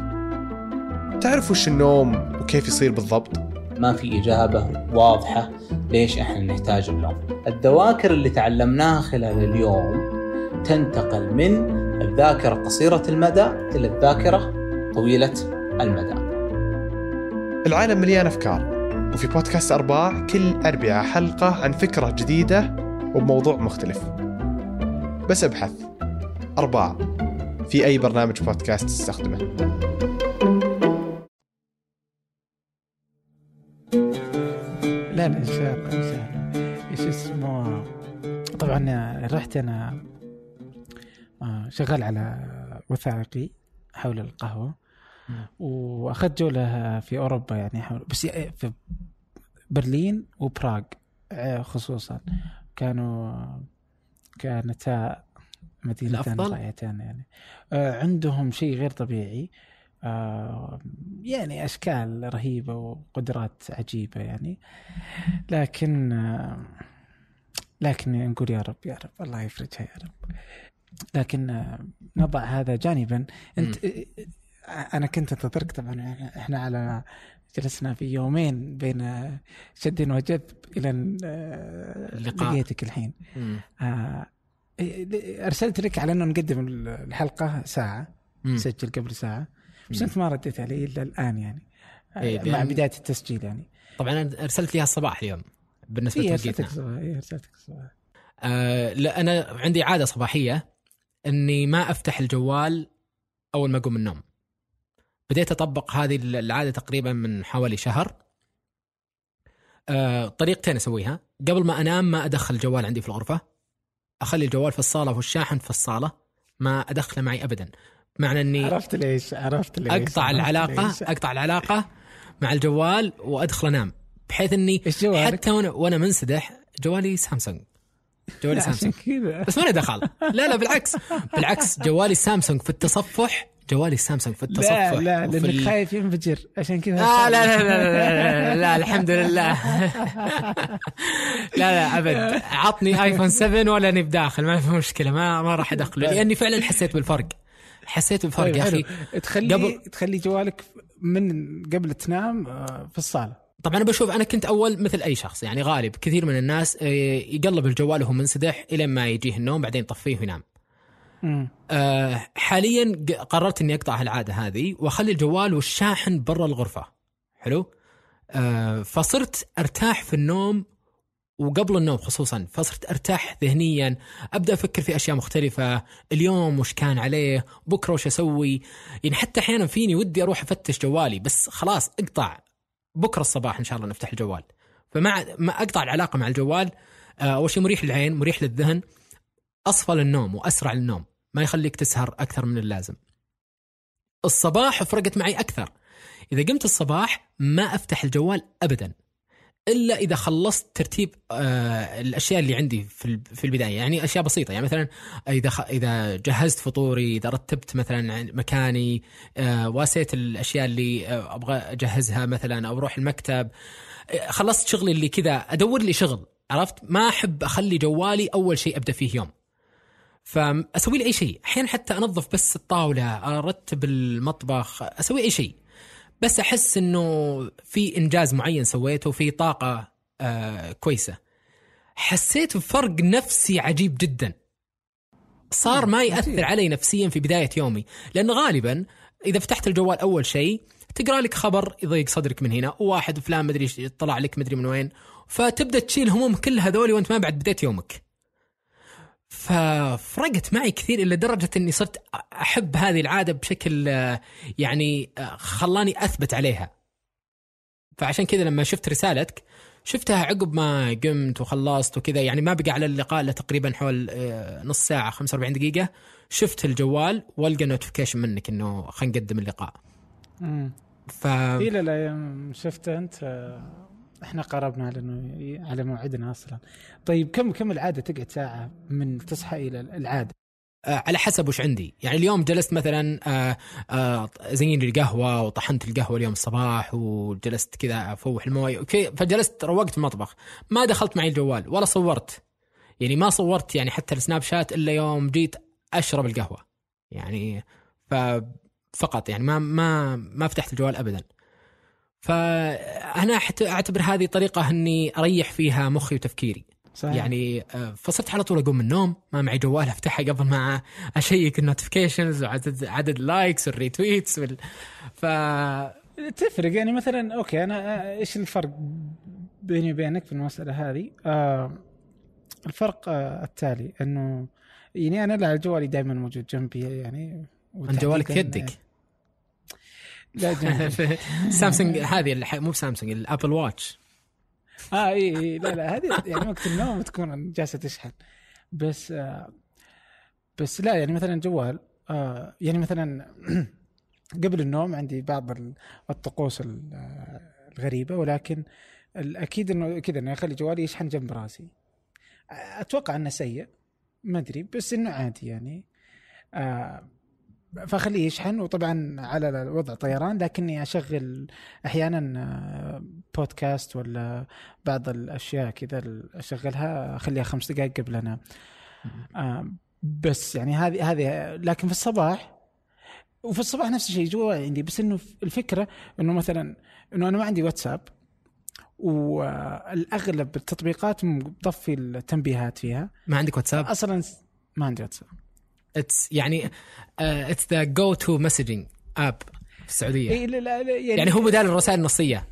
تعرف وش النوم وكيف يصير بالضبط؟ ما في إجابة واضحة ليش إحنا نحتاج النوم. الذواكر اللي تعلمناها خلال اليوم تنتقل من الذاكرة قصيرة المدى إلى الذاكرة طويلة المدى. العالم مليان أفكار وفي بودكاست أرباع كل أربعة حلقة عن فكرة جديدة وبموضوع مختلف. بس أبحث. أرباع. في أي برنامج بودكاست تستخدمه. لا لا ان شاء الله ان شاء الله إيش اسمه؟ طبعا رحت أنا شغال على وثائقي حول القهوة. مم. وأخذت جولة في أوروبا يعني حول بس في برلين وبراغ آه، خصوصا. كانوا كانتا مدينتان؟ رائعتان يعني. آه، عندهم شيء غير طبيعي. آه، يعني أشكال رهيبة وقدرات عجيبة يعني. لكن آه، لكن نقول يا رب يا رب الله يفرجها يا رب. لكن آه، نضع هذا جانبا. انت آه، أنا كنت انتظرك طبعا إحنا على جلسنا في يومين بين آه، شد وجذب إلى آه، اللقاء. لقيتك الحين. آه، أرسلت لك على أنه نقدم الحلقة ساعة مم. سجل قبل ساعة. بس. أنت ما رديت علي إلا الآن يعني. إيه، مع بداية التسجيل يعني. طبعا أنا أرسلت لي الصباح اليوم بالنسبة اي أرسلتك لتوقيتنا صباح اي أرسلتك صباح آه لا أنا عندي عادة صباحية. إني ما أفتح الجوال أول ما أقوم من النوم. بديت أطبق هذه العادة تقريبا من حوالي شهر. آه طريقتين أسويها. قبل ما أنام ما أدخل الجوال عندي في الغرفة. أخلي الجوال في الصالة والشاحن في الصالة. ما أدخله معي ابدا. معنى إني عرفت ليش عرفت ليش أقطع عرفت العلاقة ليش. أقطع العلاقة مع الجوال وأدخل أنام. بحيث إني؟ حتى وأنا وأنا منسدح جوالي سامسونج. جوالي سامسونج. كذا. بس ما له دخل. لا لا بالعكس. بالعكس جوالي سامسونج في التصفح جوالي سامسونج في التصفح. لا لا لأنك ال- خايف ينفجر. عشان كذا آه لا لا لا لا, لا, لا الحمد لله. لا لا أبد. عطني ايفون 7 ولا اني بداخل ما في مشكلة ما ما راح أدخله. لأني فعلا حسيت بالفرق. حسيت بالفرق طيب يا حلو. أخي تخلي قبل- تخلي جوالك من قبل تنام آه، في الصالة. طبعا أنا بشوف أنا كنت أول مثل أي شخص يعني غالب كثير من الناس آه، يقلب الجوال وهو منسدح إلى ما يجيه النوم بعدين يطفيه وينام. آه، حاليا قررت إني أقطع العاده هذه وأخلي الجوال والشاحن برا الغرفة. حلو؟ آه، فصرت أرتاح في النوم وقبل النوم خصوصا فصرت أرتاح ذهنيا أبدأ أفكر في أشياء مختلفة اليوم وش كان عليه بكرة وش أسوي؟ يعني حتى أحيانا فيني ودي أروح أفتش جوالي بس خلاص اقطع. بكرة الصباح إن شاء الله نفتح الجوال. فمع ما أقطع العلاقة مع الجوال آه، أول شيء مريح للعين مريح للذهن أصفى للنوم وأسرع للنوم ما يخليك تسهر أكثر من اللازم. الصباح فرقت معي أكثر. إذا قمت الصباح ما أفتح الجوال ابدا. إلا إذا خلصت ترتيب آه الأشياء اللي عندي في في البداية. يعني أشياء بسيطة. يعني مثلا إذا. إذا جهزت فطوري إذا رتبت مثلا مكاني آه واسيت الأشياء اللي آه أبغى أجهزها مثلا أو أروح المكتب آه خلصت شغلي اللي كذا أدور لي شغل. عرفت؟ ما أحب أخلي جوالي أول شيء أبدأ فيه يوم. فأسوي لي أي شيء. أحيانا حتى أنظف بس الطاولة أرتب المطبخ أسوي أي شيء. بس أحس إنه في إنجاز معين سويته في طاقة آه كويسة. حسيت بفرق نفسي عجيب جدا. صار ما يأثر علي نفسيا في بداية يومي لأن غالبا إذا فتحت الجوال أول شيء تقرأ لك خبر يضيق صدرك من هنا وواحد فلان مدري طلع لك مدري من وين فتبدأ تشيل هموم كل هذول وأنت ما بعد بديت يومك. ففرقت معي كثير إلى درجة إني صرت أحب هذه العادة بشكل آه، يعني آه، خلاني أثبت عليها فعشان كذا لما شفت رسالتك شفتها عقب ما قمت وخلصت وكذا يعني ما بقى على اللقاء إلا تقريبا حول آه، نص ساعة 45 دقيقة شفت الجوال والقى notification منك إنه خلينا نقدم اللقاء مم. ف اي لا لا يوم شفت انت إحنا قربنا على إنه على موعدنا أصلا. طيب كم كم العادة تقعد ساعة من تصحى إلى العادة؟ آه، على حسب وش عندي. يعني اليوم جلست مثلا آه، آه، زين لي القهوة وطحنت القهوة اليوم الصباح وجلست كذا أفوح الموية. فجلست روقت المطبخ ما دخلت معي الجوال ولا صورت. يعني ما صورت يعني حتى السناب شات إلا يوم جيت أشرب القهوة. يعني فقط يعني ما ما ما فتحت الجوال أبدا. فأنا حت- أعتبر هذه طريقة أني أريح فيها مخي وتفكيري. صحيح. يعني آه، فصرت على طول أقوم من النوم ما معي جوال افتحها قبل ما أشيك ال notifications وعدد عدد ال likes وال retweets وال... ف تفرق. يعني مثلا okay أنا آه، إيش الفرق بيني وبينك في المسألة هذه؟ آه الفرق آه التالي إنه يعني أنا لا جوالي دائما موجود جنبي يعني انت جوالك في يدك. لا سامسونج هذه الح- مو بسامسونج ال Apple Watch. آه إي إي لا لا هذه يعني وقت النوم تكون جالسة تشحن. بس آه بس لا يعني مثلا جوال آه يعني مثلا قبل النوم عندي بعض ال- الطقوس ال- الغريبة ولكن الاكيد إنه كذا إنه اخلي جوالي يشحن جنب راسي. أتوقع إنه سيء ما أدري بس إنه عادي يعني. آه فأخليه يشحن وطبعا على وضع طيران لكني أشغل أحيانا آه، بودكاست ولا بعض الأشياء كذا أشغلها أخليها خمس دقائق قبل أنام. آه بس يعني هذه هذه لكن في الصباح وفي الصباح نفس الشيء جوا عندي بس إنه الفكرة إنه مثلا إنه أنا ما عندي واتساب والاغلب التطبيقات مطفي التنبيهات فيها. ما عندك واتساب؟ أصلا ما عندي واتساب. it's يعني it's the go-to messaging app في السعودية. إيه لا لا يعني, يعني هو بدال الرسائل النصية.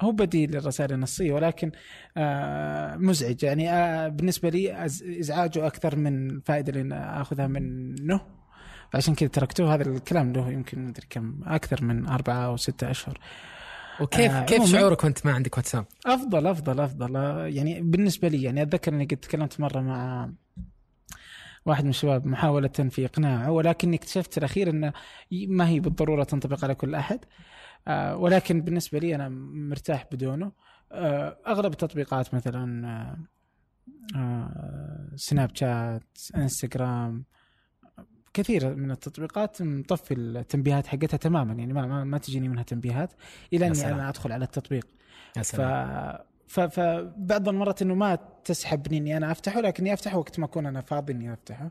هو بديل للرسائل النصية ولكن آه مزعج. يعني آه بالنسبة لي إزعاجه أكثر من الفائده اللي اخذها منه. فعشان كذا تركته هذا الكلام له يمكن مدري كم أكثر من أربعة أو ستة أشهر. وكيف آه، كيف شعورك وأنت ما عندك واتساب؟ أفضل أفضل أفضل. آه، يعني بالنسبة لي يعني أتذكر إني قد تكلمت مرة مع واحد من الشباب محاولة في إقناعه ولكني اكتشفت الأخير أنه ما هي بالضرورة تنطبق على كل أحد آه، ولكن بالنسبة لي أنا مرتاح بدونه آه، أغلب التطبيقات مثلا آه، سناب شات إنستغرام كثير من التطبيقات مطفي التنبيهات حقتها تماما يعني ما, ما, ما تجيني منها تنبيهات إلى أني. أنا أدخل على التطبيق يا. سلام ف... فبعض المرات إنه ما تسحبني اني أنا أفتحه لكني أفتحه وقت ما أكون أنا فاضي إني أفتحه.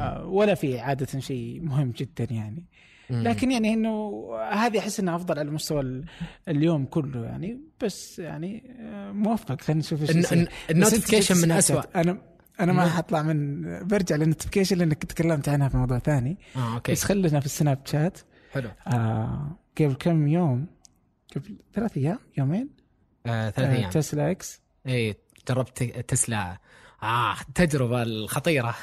آه ولا في عادة شيء مهم جدا يعني. لكن يعني إنه هذه أحس إنها أفضل على مستوى ال- اليوم كله يعني. بس يعني آه، موفق. خلينا نشوف إيش ال notification من شات. أنا أنا ما حطلع من برجع لل notification لأنك تكلمت عنها في موضوع ثاني. آه okay. بس خلينا في السناب شات. حلو. آه قبل كم يوم؟ قبل ثلاث أيام؟ يومين؟ آه ثلاث آه أيام. تسلا X؟ اي جربت تسلا. آه التجربه الخطيرة.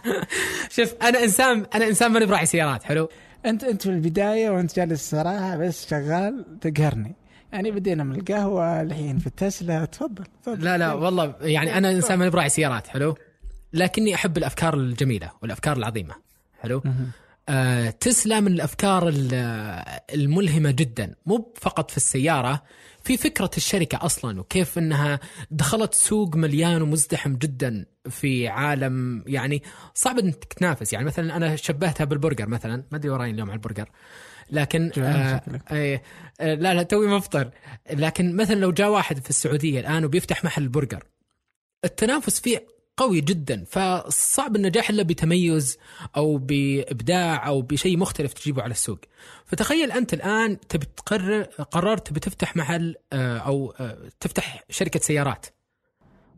شوف أنا إنسان أنا إنسان ماني براعي سيارات حلو؟ أنت أنت في البداية وأنت جالس صراحة بس شغال تقهرني. يعني بدينا من القهوة الحين في التسلا تفضل تفضل. لا لا والله يعني أنا إنسان ماني براعي سيارات حلو؟ لكني أحب الأفكار الجميلة والأفكار العظيمة حلو؟ آه تسلا من الأفكار ال- الملهمة جدا. مو فقط في السيارة في فكرة الشركة أصلا وكيف إنها دخلت سوق مليان ومزدحم جدا في عالم يعني صعب إنك تنافس يعني مثلا أنا شبهتها بالبرجر مثلا. ما أدري وراي اليوم على البرجر. لكن آه. آه آه لا لا توي مفطر. لكن مثلا لو جاء واحد في السعودية الآن وبيفتح محل برجر التنافس فيه قوي جدا. فصعب النجاح إلا بتميز أو بإبداع أو بشيء مختلف تجيبه على السوق. فتخيل أنت الآن تبي تقرر قررت تبي تفتح محل آه، أو آه، تفتح شركة سيارات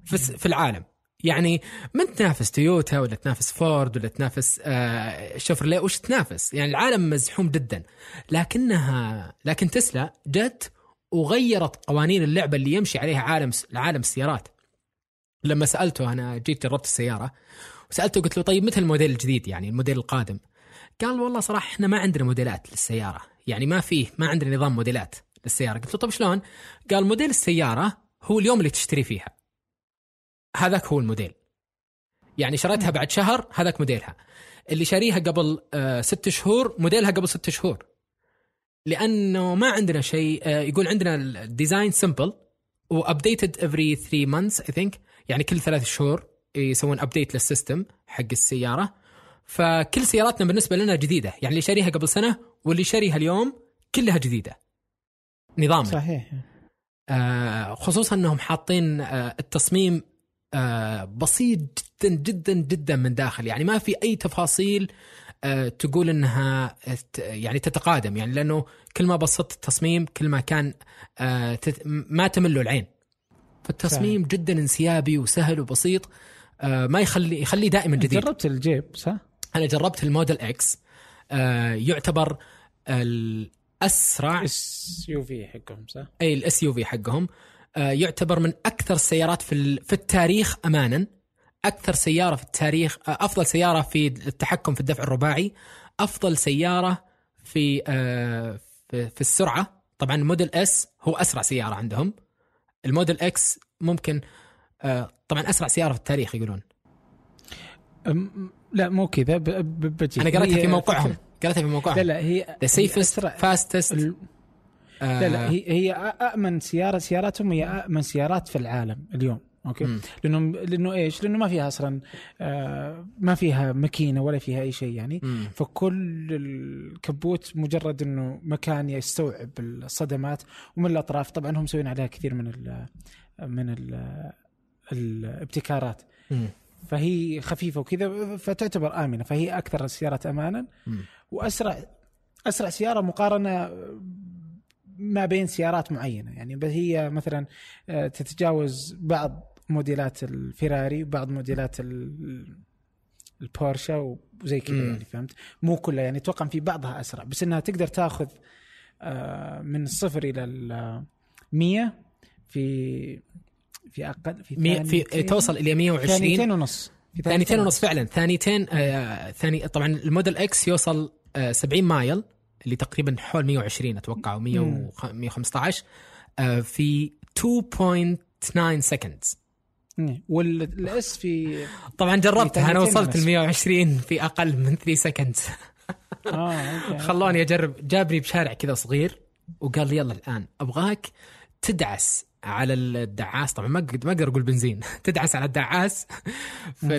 في العالم. يعني ما تنافس تويوتا ولا تنافس فورد ولا تنافس آه، شيفروليه وش تنافس؟ يعني العالم مزحوم جدا. لكنها لكن تسلا جت وغيرت قوانين اللعبة اللي يمشي عليها عالم عالم السيارات. لما سألته أنا جيت جربت السيارة وسألته قلت له طيب متى الموديل الجديد؟ يعني الموديل القادم. قال والله صراحة إحنا ما عندنا موديلات للسيارة. يعني ما فيه ما عندنا نظام موديلات للسيارة. قلت له طيب شلون؟ قال موديل السيارة هو اليوم اللي تشتري فيها. هذاك هو الموديل. يعني شريتها بعد شهر هذاك موديلها. اللي شاريها قبل آه ست شهور موديلها قبل ست شهور. لأنه ما عندنا شيء آه يقول عندنا ال design simple و updated every 3 months I think يعني كل ثلاث شهور يسوون update لل system حق السيارة. فكل سياراتنا بالنسبة لنا جديدة. يعني اللي شاريها قبل سنة واللي شاريها اليوم كلها جديدة. نظاما. صحيح. آه، خصوصا إنهم حاطين آه، التصميم آه، بسيط جدا جدا جدا من داخل. يعني ما في أي تفاصيل آه، تقول إنها يعني تتقادم. يعني لأنه كل ما بسطت التصميم كل ما كان آه، ما تمل العين. فالتصميم جدا انسيابي وسهل وبسيط. آه، ما يخلي يخليه دائما جديد. جربت الجيب صح؟ أنا جربت الموديل X. آه، يعتبر الاسرع اس يو في حقهم صح؟ أي ال SUV حقهم. آه، يعتبر من أكثر السيارات في في التاريخ امانا. أكثر سيارة في التاريخ آه، أفضل سيارة في التحكم في الدفع الرباعي. أفضل سيارة في آه، في, في السرعة. طبعا الموديل S هو أسرع سيارة عندهم. الموديل X ممكن آه، طبعا أسرع سيارة في التاريخ يقولون. لا مو كذا بجي. أنا قريتها هي في موقعهم قريتها في موقعهم. لا لا هي the safest fastest لا لا هي هي أ- امن سيارة سياراتهم هي امن سيارات في العالم اليوم. أوكي؟ مم. لأنه لأنه إيش؟ لأنه ما فيها أصلا آه ما فيها ماكينة ولا فيها أي شيء يعني. فكل الكبوت مجرد إنه مكان يستوعب الصدمات ومن الأطراف طبعا هم مسوين عليها كثير من ال من ال الابتكارات. فهي خفيفة وكذا فتعتبر آمنة. فهي أكثر السيارات امانا. وأسرع أسرع سيارة مقارنة ما بين سيارات معينة يعني. بس هي مثلا آه، تتجاوز بعض موديلات الفيراري وبعض موديلات ال- البورشا وزي كذا. يعني فهمت؟ مو كلها يعني أتوقع في بعضها أسرع بس إنها تقدر تاخذ آه، من الصفر إلى ال 100 في في أقل في مية في توصل إلى 120 ثانيتين ونص ثانيتين ونص فعلا. ثانيتين آه ثاني طبعا الموديل X يوصل آه 70 mile اللي تقريبا حول 120 أتوقع أو 100 مم. 115 آه في 2.9 seconds والاس في طبعا جربتها أنا وصلت. ال 120 في أقل من 3 سكندز آه أوكي. خلوني أجرب. جابني بشارع كذا صغير وقال لي يلا الآن أبغاك تدعس على الدعاس. طبعا ما ما أقدر أقول بنزين. تدعس على الدعاس في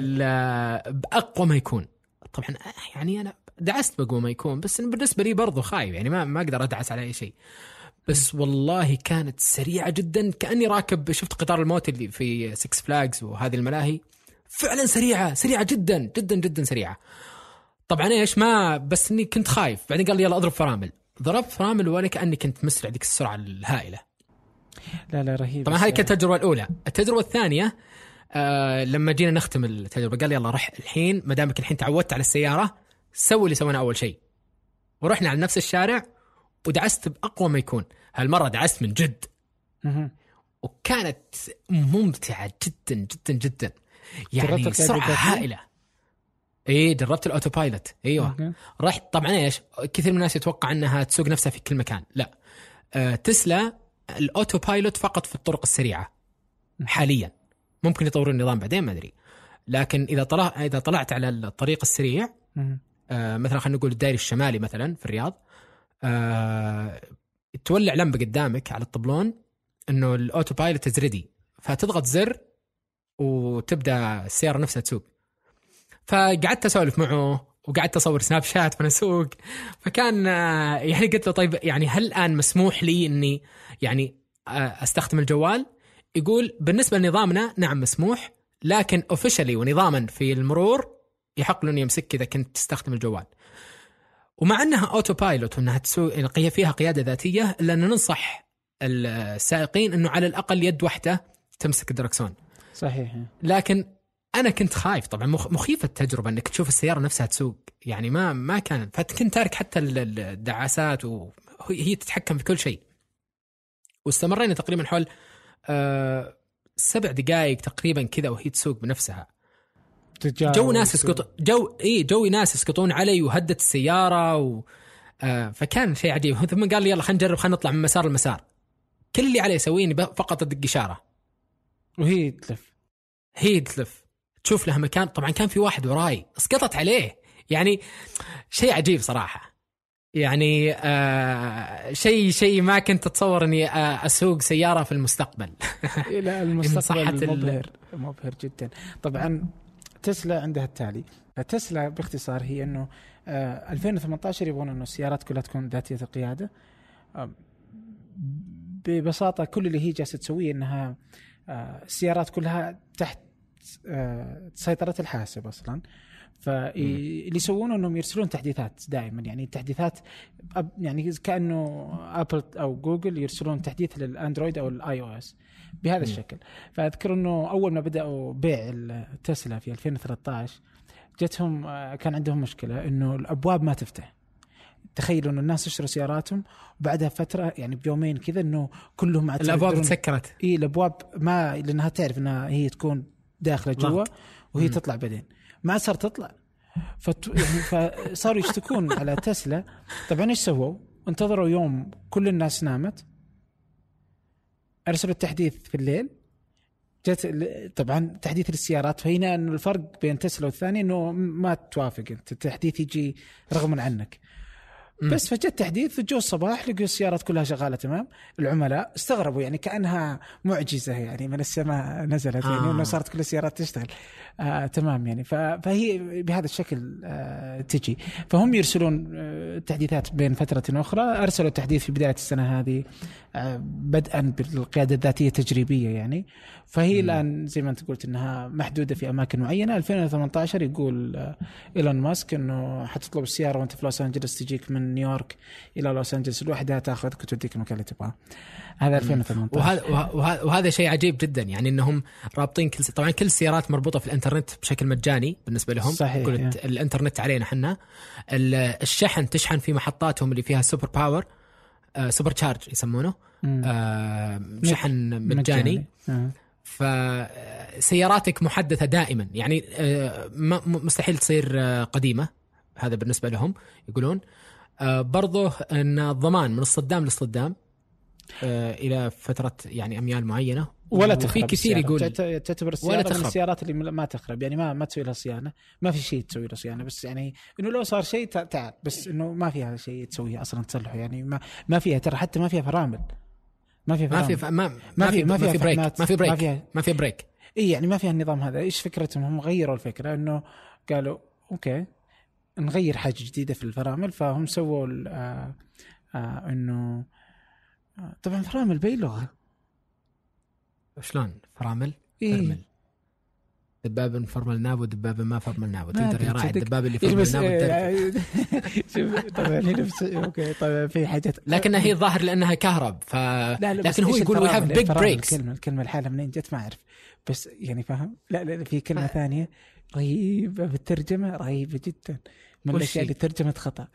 بأقوى ما يكون. طبعا يعني أنا دعست بأقوى ما يكون بس بالنسبة لي برضو خايف يعني ما ما أقدر أدعس على أي شيء. بس والله كانت سريعة جدا. كأني راكب شفت قطار الموت اللي في Six Flags وهذه الملاهي. فعلا سريعة سريعة جدا جدا جدا سريعة. طبعا إيش ما بس إني كنت خايف. بعدين قال لي يلا اضرب فرامل. ضربت فرامل ولا كأني كنت مسرع ذيك السرعة الهائلة. لا لا رهيب طبعا هذه كانت التجربة الأولى. التجربة الثانية آه لما جينا نختم التجربة قال يلا رح الحين ما دامك الحين تعودت على السيارة سوي اللي سويناه أول شيء. ورحنا على نفس الشارع ودعست بأقوى ما يكون. هالمرة دعست من جد. وكانت ممتعة جدا جدا جدا. يعني سرعة؟ هائلة. إيه جربت ال autopilot أيوه. أوكي. رحت طبعا إيش كثير من الناس يتوقع إنها تسوق نفسها في كل مكان. لا. آه تسلا ال autopilot فقط في الطرق السريعة. حاليا. ممكن يطورون النظام بعدين ما أدري. لكن إذا طلع إذا طلعت على الطريق السريع. آه مثلا خلينا نقول الدائري الشمالي مثلا في الرياض آه تولع لمبة قدامك على الطبلون إنه ال autopilot is ready فتضغط زر وتبدأ السيارة نفسها تسوق فقعدت أسولف معه وقعدت أصور Snapchat وأنا أسوق فكان آه، يعني قلت له طيب يعني هل الآن مسموح لي إني يعني آه، أستخدم الجوال؟ يقول بالنسبة لنظامنا نعم مسموح لكن officially ونظاما في المرور يحق له انه يمسك إذا كنت تستخدم الجوال. ومع انها autopilot وانها تسوي يعني فيها قيادة ذاتية الا ان ننصح السائقين إنه على الأقل يد واحدة تمسك الدركسون. صحيح. لكن أنا كنت خايف طبعا مخ- مخيفة التجربة إنك تشوف السيارة نفسها تسوق. يعني ما ما كان فكنت تارك حتى ال- ال- الدعاسات وهي تتحكم في كل شيء. واستمرينا تقريبا حول آه سبع دقائق تقريبا كذا وهي تسوق بنفسها. جو ناس يسقط جو إي جو ناس يسقطون علي وهدت السيارة و آه فكان شيء عجيب. ثم قال لي يلا خلينا نجرب خلينا نطلع من مسار لمسار. كل اللي عليه ب- فقط أدق إشارة. وهي تلف. هي تلف. تشوف لها مكان. طبعا كان في واحد وراي. اسقطت عليه. يعني شيء عجيب صراحة. يعني آه شيء شيء ما كنت أتصور إني آه أسوق سيارة في المستقبل. إلى صحة المستقبل ال- مبهر مبهر جدا. طبعا تسلا عندها التالي. تسلا باختصار هي إنه آه 2018 يبغون إنه السيارات كلها تكون ذاتية القيادة. آه ببساطة كل اللي هي جالسة تسويه إنها آه السيارات كلها تحت آه سيطرة الحاسب أصلا. فاللي يسوونه إنهم يرسلون تحديثات دائما. يعني تحديثات يعني كأنه Apple أو جوجل يرسلون تحديث لل Android أو ال iOS بهذا الشكل. فأذكر إنه أول ما بدأوا بيع التسلا في 2013 جتهم آه، كان عندهم مشكلة إنه الأبواب ما تفتح. تخيلوا إنه الناس يشتروا سياراتهم وبعدها فترة يعني بيومين كذا إنه كلهم الأبواب تسكرت إي الأبواب ما لأنها تعرف إنها هي تكون داخلة جوا. وهي مم. تطلع بعدين. ما صار تطلع. فت... يعني فصاروا يشتكون على تسلا. طبعا إيش سووا؟ انتظروا يوم كل الناس نامت. أرسلوا التحديث في الليل جت طبعا تحديث للسيارات فهنا الفرق بين تسلا والثاني إنه ما توافق انت التحديث يجي رغما عنك. بس فجت تحديث جو الصباح لقوا السيارات كلها شغالة تمام؟ العملاء استغربوا يعني كأنها معجزة يعني من السماء نزلت يعني آه. إنه صارت كل السيارات تشتغل. آه تمام يعني. فهي بهذا الشكل آه تجي. فهم يرسلون آه تحديثات بين فترة أخرى. أرسلوا تحديث في بداية السنة هذه آه بدءا بالقيادة الذاتية تجريبيه يعني. فهي الآن زي ما أنت قلت إنها محدودة في أماكن معينة. 2018 يقول آه إيلون ماسك إنه حتطلب السيارة وأنت في لوس انجلس تجيك من نيويورك إلى لوس أنجلس. لوحدها تاخذك وتوديك المكان اللي تبغاه. هذا 2018 وهذا وه- وهذا شيء عجيب جدا. يعني إنهم رابطين كل طبعا كل السيارات مربوطة في الإنترنت بشكل مجاني بالنسبة لهم. صحيح،. الت- الإنترنت علينا إحنا. ال- الشحن تشحن في محطاتهم اللي فيها super power آه supercharge يسمونه. آه شحن مجاني. آه. فسياراتك محدثة دائما. يعني آه، مستحيل تصير آه، قديمة. هذا بالنسبة لهم يقولون. برضه إن الضمان من الصدام للصدام آه، إلى فترة يعني أميال معينة. ولا تخرب كثير السيارة. يقول تعت- تعتبر ولا السيارة من تخرب. السيارات اللي ما تخرب. يعني ما ما تسوي لها صيانة. ما في شيء تسوي له صيانة. بس يعني إنه لو صار شيء تع- تعال بس إنه ما فيها شيء تسويه أصلا تصلحه. يعني ما ما فيها ترى حتى ما فيها فرامل. ما فيها ما في ما ما في ما في brake ما في brake ما في brake اي يعني ما فيها النظام هذا. إيش فكرتهم؟ هم غيروا الفكرة. إنه قالوا okay. نغير حاجة جديدة في الفرامل فهم سووا آه آه إنه آه طبعا فرامل بأي لغة؟ شلون؟ فرامل؟ إيه. فرمل. دباب فرملناه ودباب ما فرملناه تقدر يا راعي. الدباب اللي فرملناه شوف طبعا هنا بس okay طبعا في حاجات. لكنها هي الظاهر لأنها كهرب ف لا لا لكن هو يقول we have? big brakes الكلمة الكلمة الحالة منين جت ما أعرف. بس يعني فاهم؟ لا لا في كلمة ثانية. رهيبه في الترجمه رهيبه جدا من الأشياء؟ اللي ترجمت خطأ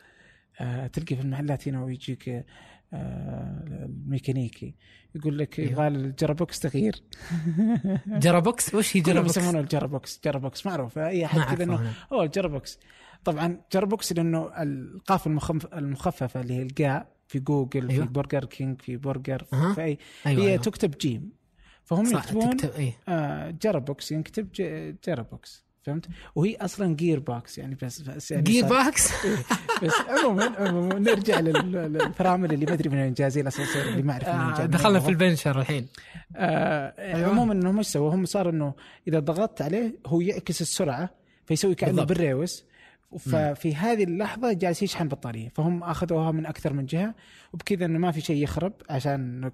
آه تلقي في المحلات هنا ويجيك آه الميكانيكي يقول لك أيوه. يبغى الجرابوكس تغيير جرابوكس وش هي جرابوكس؟ يسمونه الجرابوكس جرابوكس معروف أي أحد كذا انه. أوه الجرابوكس طبعا جرابوكس لأنه القاف المخف- المخففة اللي هي الجاء في جوجل أيوة. في برجر كينج في برجر أها. في اي أيوه هي أيوة. تكتب جيم فهم صح يكتبون تكتب إيه آه جرابوكس ينكتب جرابوكس فهمت؟ وهي أصلا gear box يعني بس بس يعني gear box بس عموما عموما نرجع لل- للفرامل اللي ما أدري من وين جاي الاسانسير اللي ما أعرف من وين آه، دخلنا في البنشر الحين آه أيوة. عموما انهم إيش سووا؟ هم صار إنه إذا ضغطت عليه هو يعكس السرعة فيسوي كأنه. بال reverse ففي هذه اللحظة جالس يشحن بطارية فهم أخذوها من أكثر من جهة وبكذا إنه ما في شيء يخرب عشان آه،.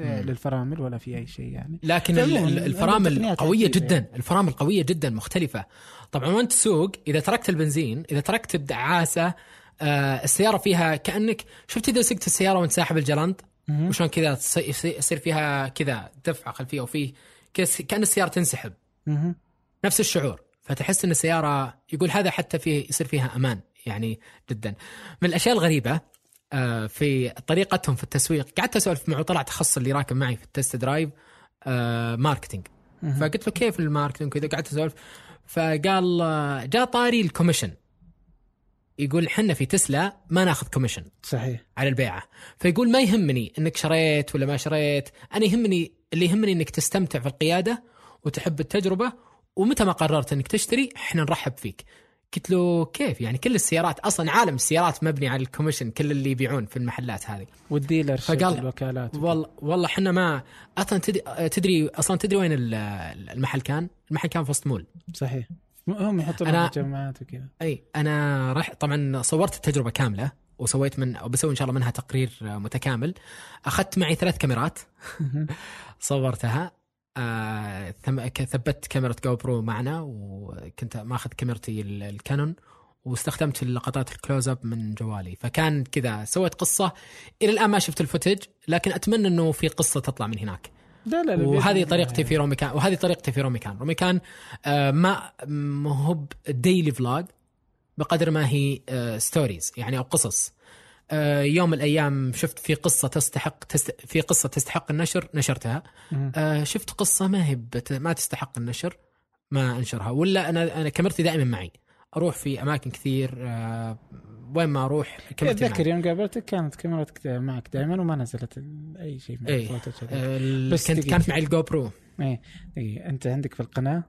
للفرامل ولا في أي شيء يعني. لكن الفرامل قوية عجيبة جدا. يعني. الفرامل قوية جدا مختلفة. طبعا وأنت تسوق إذا تركت البنزين إذا تركت الدعاسة آه السيارة فيها كأنك شفت إذا سقت السيارة وأنت ساحب الجلنط مهم. وشلون كذا يصير فيها كذا دفعه خلفية وفيه كأن السيارة تنسحب. نفس الشعور. فتحس إن السيارة يقول هذا حتى فيه يصير فيها أمان يعني جدا. من الأشياء الغريبة في طريقتهم في التسويق. قعدت أسولف مع طلع تخصص اللي راكب معي في ال test drive آه، marketing. فقلت له كيف ال marketing كذا قعدت أسولف. فقال آه، جاء طاري ال commission. يقول حنا في تسلا ما ناخذ commission. صحيح. على البيعة. فيقول ما يهمني إنك شريت ولا ما شريت. أنا يهمني اللي يهمني إنك تستمتع في القيادة وتحب التجربة ومتى ما قررت إنك تشتري إحنا نرحب فيك. قلت له كيف؟ يعني كل السيارات أصلا عالم السيارات مبني على ال commission كل اللي يبيعون في المحلات هذه. وال dealer فقال- الوكالات والله والله إحنا ما أصلا تدري, تدري أصلا تدري وين ال- المحل كان؟ المحل كان في وسط مول. صحيح. هم يحطون أنا- مجمعات وكذا. إي أنا رح طبعا صورت التجربة كاملة وسويت من بسوي إن شاء الله منها تقرير متكامل. أخذت معي ثلاث كاميرات. صورتها. آه ثبت كاميرا GoPro معنا وكنت ماخذ كاميرتي ال- ال Canon واستخدمت اللقطات ال close up من جوالي. فكان كذا سويت قصة. إلى الآن ما شفت ال footage لكن أتمنى إنه في قصة تطلع من هناك. لا لا وهذه طريقتي في روميكان وهذه طريقتي في روميكان. روميكان آه ما هو daily vlog بقدر ما هي آه stories يعني أو قصص. آه يوم من الأيام شفت في قصة تستحق تست في قصة تستحق النشر نشرتها. آه شفت قصة ما هي بت ما تستحق النشر ما انشرها. ولا أنا أنا كاميرتي دائما معي. أروح في أماكن كثير آه وين ما أروح كاميرتي أتذكر يوم قابلتك كانت كاميرتك معك دائما وما نزلت أي شيء. آه ال- بس كنت دقيقة. كانت معي الجو برو إيه دقيقة. أنت عندك في القناة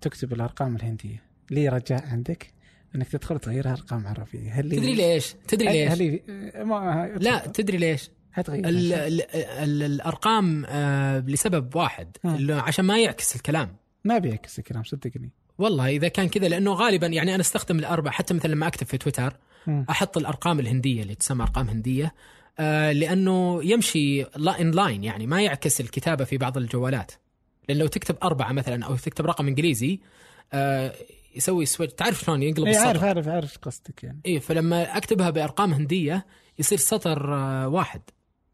تكتب الأرقام الهندية. لي رجاء عندك. إنك تدخل تغيرها أرقام عربية هل تدري ليش؟ تدري ليش؟ هل ما لا تدري ليش؟ هتغير ال ال ال الأرقام آه لسبب واحد. اللي عشان ما يعكس الكلام ما بيعكس الكلام صدقني والله إذا كان كذا لأنه غالبا يعني أنا أستخدم الأربع حتى مثلا لما أكتب في تويتر مم. أحط الأرقام الهندية اللي تسمى أرقام هندية آه لأنه يمشي لا in line يعني ما يعكس الكتابة في بعض الجوالات لأن لو تكتب أربعة مثلا أو تكتب رقم إنجليزي آه يسوي switch تعرف شلون ينقلب اي السطر؟ عارف عارف عارف قصدك يعني. اي فلما أكتبها بأرقام هندية يصير سطر آه واحد.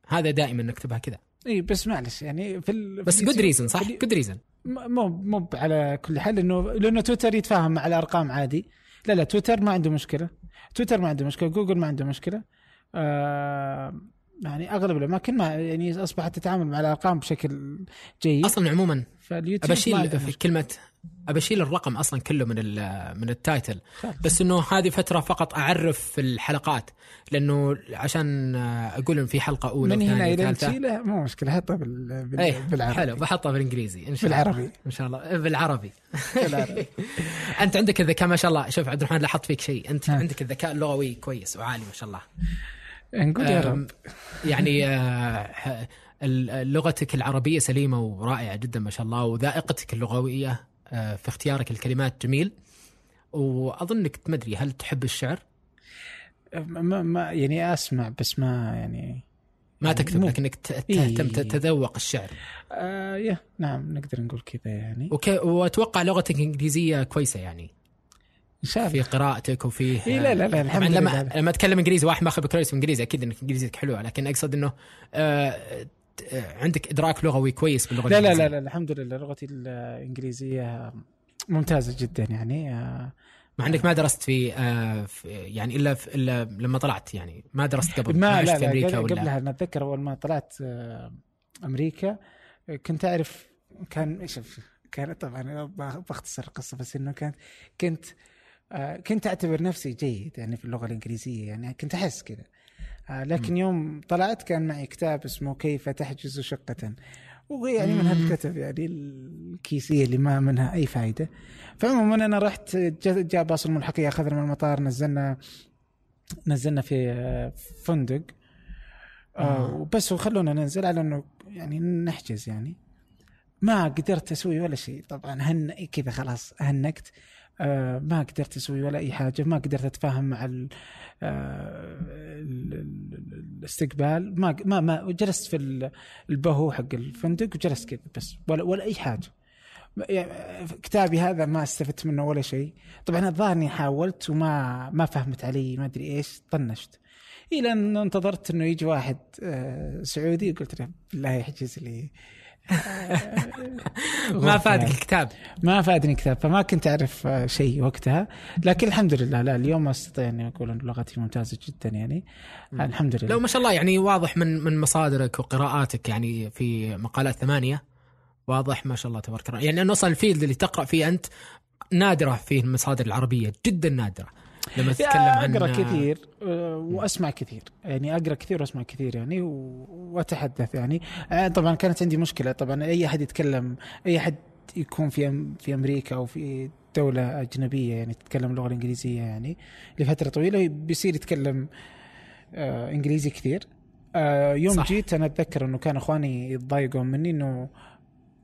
هذا دائما نكتبها كذا. اي بس معلش يعني في ال... بس good reason صح؟ good reason مو مو على كل حال لأنه لأنه تويتر يتفاهم مع الأرقام عادي. لا لا تويتر ما عنده مشكلة. تويتر ما عنده مشكلة جوجل ما عنده مشكلة. آه يعني أغلب الأماكن ما يعني أصبحت تتعامل مع الأرقام بشكل جيد. أصلا عموما فاليوتيوب عنده في. كلمة ابشيل الرقم أصلا كله من من ال title. بس إنه هذه فترة فقط أعرف في الحلقات لأنه عشان أقول في حلقة أولى من هنا إلى. تشيله مو مشكلة حطها بال... بال... إيه بالعربي حلو بحطها بالإنجليزي إن شاء الله بالعربي إن شاء الله بالعربي بالعربي. أنت عندك الذكاء ما شاء الله شوف عبد الرحمن لاحظت فيك شيء أنت ها. عندك الذكاء اللغوي كويس وعالي ما شاء الله نقول يا رب يعني آه، لغتك العربية سليمة ورائعة جدا ما شاء الله وذائقتك اللغوية آه، في اختيارك الكلمات جميل. وأظنك ما أدري هل تحب الشعر؟ ما, ما يعني أسمع بس ما يعني ما يعني تكتب مو- لكنك إيه. تهتم تتذوق الشعر. آه يا نعم نقدر نقول كذا يعني. وك... وأتوقع لغتك الإنجليزية كويسة يعني. إن شاء الله. في قراءتك وفي إيه لا لا لا الحمد طبعا لما لله. لما أتكلم إنجليزي واحد ماخذ بكالوريوس إنجليزي أكيد إنك إنجليزيتك حلوة لكن أقصد إنه آه، عندك إدراك لغوي كويس باللغة لا لا. لا, لا الحمد لله لغتي الإنجليزية ممتازة جدا يعني آه مع إنك ما درست في, آه في يعني إلا, في إلا لما طلعت يعني ما درست قبل ما عشت لا في أمريكا قبل- ولا قبلها أنا أتذكر أول ما طلعت آه، أمريكا كنت أعرف كان شوف كان طبعا بختصر القصة بس إنه كان كنت آه، كنت أعتبر نفسي جيد يعني في اللغة الإنجليزية يعني كنت أحس كذا لكن يوم طلعت كان معي كتاب اسمه كيف تحجز شقة. ويعني من. هالكتب يعني الكيسية اللي ما منها أي فائده فعموما أنا رحت جا جاء باص الملحقيه أخذنا من المطار نزلنا نزلنا في آه، فندق. آه آه. وبس وخلونا ننزل على إنه يعني نحجز يعني. ما قدرت أسوي ولا شيء. طبعا هن كذا خلاص هنكت آه ما قدرت أسوي ولا أي حاجة ما قدرت أتفاهم مع ال آه ال- ال- الاستقبال. ما ما ما جلست في ال- البهو حق الفندق وجلست كذا بس ولا ولا أي حاجة. يعني كتابي هذا ما استفدت منه ولا شيء. طبعا الظاهر إني حاولت وما ما فهمت علي ما أدري إيش طنشت. إلى أن انتظرت إنه يجي واحد آه، سعودي وقلت له بالله يحجز لي ما غرفة فادك. الكتاب. ما فادني كتاب فما كنت أعرف آه، شيء وقتها. لكن الحمد لله لا اليوم أستطيع اني أقول أن لغتي ممتازة جدا يعني. آه، الحمد لله. لو ما شاء الله يعني واضح من من مصادرك وقراءاتك يعني في مقالات ثمانية. واضح ما شاء الله تبارك الله يعني أنه أصلا الفيلد اللي تقرأ فيه أنت نادرة في المصادر العربية جدا نادرة. لما تتكلم عن أقرأ كثير آه، وأسمع كثير. يعني أقرأ كثير وأسمع كثير يعني وأتحدث يعني. آه، طبعا كانت عندي مشكلة. طبعا أي أحد يتكلم أي أحد يكون في في أمريكا أو في دولة أجنبية يعني تتكلم اللغة الإنجليزية يعني لفترة طويلة بيصير يتكلم آه إنجليزي كثير. آه يوم صح. جيت أنا أتذكر إنه كان إخواني يتضايقون مني إنه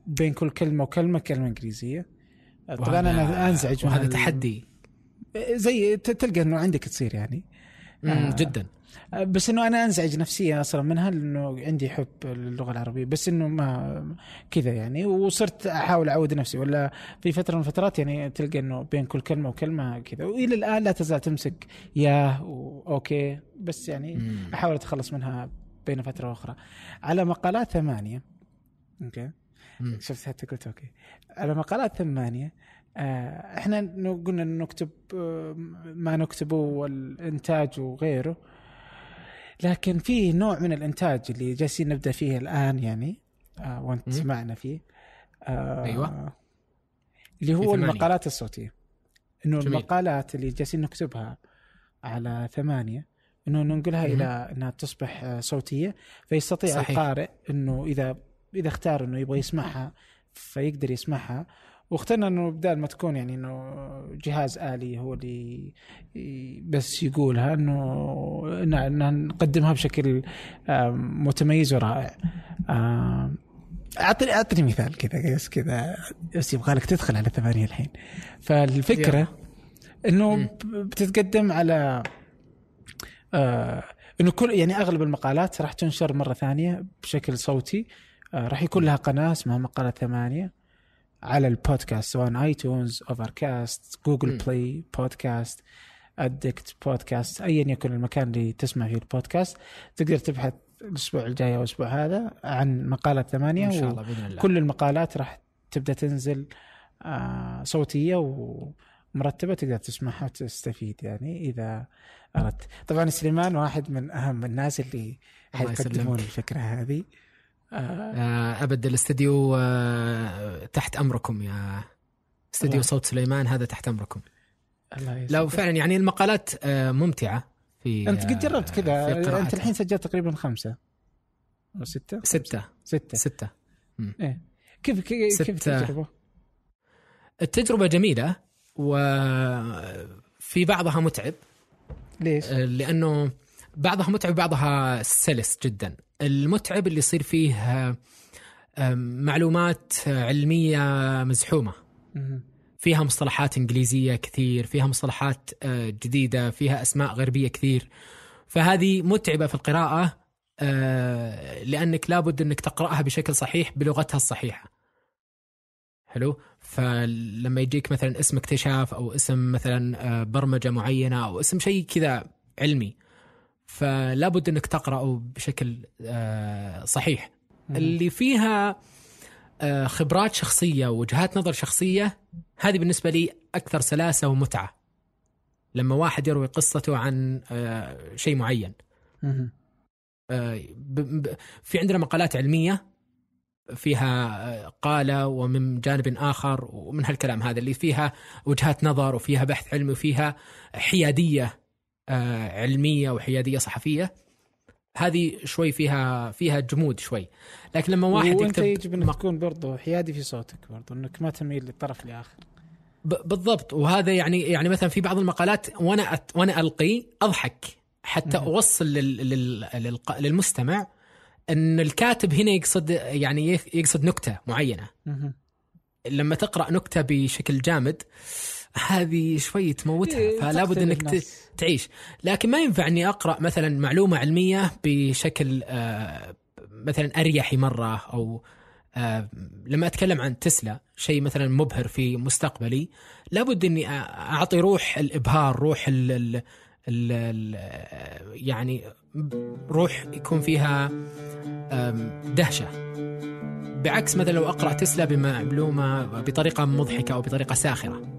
بين كل كلمة وكلمة كلمة إنجليزية. آه، طبعا أنزعج من وهذا تحدي. زي تلقى إنه عندك تصير يعني آه. جدا بس إنه أنا أنزعج نفسيا أصلا منها لأنه عندي حب للغة العربية بس إنه ما كذا يعني وصرت أحاول أعود نفسي ولا في فترة من الفترات يعني تلقى إنه بين كل كلمة وكلمة كذا وإلى الآن لا تزال تمسك yeah و okay بس يعني مم. أحاول أتخلص منها بين فترة وأخرى على مقالات ثمانية okay. شفت حتى قلت okay على مقالات ثمانية آه، إحنا ن- قلنا نكتب آه، ما نكتبه والإنتاج وغيره لكن في نوع من الإنتاج اللي جالسين نبدأ فيه الآن يعني آه وأنت. معنا فيه آه أيوة. اللي هو. المقالات الصوتية إنه. المقالات اللي جالسين نكتبها على ثمانية إنه ننقلها مم. إلى إنها تصبح آه، صوتية فيستطيع صحيح. القارئ إنه إذا إذا اختار إنه يبغى يسمعها فيقدر يسمعها واخترنا انه بدال ما تكون يعني انه جهاز آلي هو اللي بس يقولها انه نقدمها بشكل متميز ورائع. اعطني أعطني مثال كذا بس كذا بس يبغى لك تدخل على ثمانية الحين. فالفكرة إنه بتتقدم على آه إنه كل يعني أغلب المقالات راح تنشر مرة ثانية بشكل صوتي. آه راح يكون لها قناة اسمها مقالة ثمانية. على البودكاست سواء iTunes Overcast. Google Play Podcast Addict بودكاست ايا يكن المكان اللي تسمع فيه البودكاست تقدر تبحث الأسبوع الجاي أو الأسبوع هذا عن مقالة ثمانية إن شاء الله بإذن الله كل المقالات راح تبدأ تنزل آه صوتية ومرتبة تقدر تسمعها وتستفيد يعني إذا أردت طبعا سليمان واحد من أهم الناس اللي حيقدمون. الفكرة هذه أبد الاستديو آه، تحت أمركم يا استديو. صوت سليمان هذا تحت أمركم الله لا. وفعلا يعني المقالات آه، ممتعة في أنت قد جربت آه، كذا أنت. الحين سجلت تقريبا خمسة أو ستة ستة ستة ستة إيه كيف كيف, كيف ستة. التجربة؟ التجربة جميلة وفي بعضها متعب ليش؟ آه، لأنه بعضها متعب بعضها سلس جدا المتعب اللي يصير فيه آه، معلومات آه، علمية مزحومة مهم. فيها مصطلحات إنجليزية كثير، فيها مصطلحات آه، جديدة، فيها أسماء غربية كثير. فهذه متعبة في القراءة لأنك لابد أنك تقرأها بشكل صحيح بلغتها الصحيحة. حلو؟ فلما يجيك مثلا اسم اكتشاف أو اسم مثلا برمجة معينة أو اسم شيء كذا علمي فلابد انك تقرأه بشكل آه، صحيح. اللي فيها آه، خبرات شخصية ووجهات نظر شخصية هذه بالنسبة لي أكثر سلاسة ومتعة. لما واحد يروي قصته عن آه، شيء معين. ب- في عندنا مقالات علمية فيها آه، قال ومن جانب آخر ومن هالكلام هذا اللي فيها وجهات نظر وفيها بحث علمي وفيها حيادية. علمية وحيادية صحفية هذه شوي فيها فيها جمود شوي لكن لما واحد وأنت يكتب يجب أنك تكون برضو حيادي في صوتك برضو أنك ما تميل للطرف الآخر ب- بالضبط وهذا يعني يعني مثلا في بعض المقالات وأنا أت وأنا ألقي أضحك حتى مهم. أوصل لل لل للق- للمستمع إن الكاتب هنا يقصد يعني يقصد نكتة معينة مهم. لما تقرأ نكتة بشكل جامد هذه شوي تموتها إيه، فلا بد إنك الناس. تعيش. لكن ما ينفع اني أقرأ مثلا معلومة علمية بشكل آه، مثلا أريحي مرة أو آه، لما أتكلم عن تسلا شيء مثلا مبهر في مستقبلي لابد إني أعطي روح الإبهار روح ال ال ال ال يعني روح يكون فيها دهشة. بعكس مثلا لو أقرأ تسلا بمعلومة بطريقة مضحكة أو بطريقة ساخرة.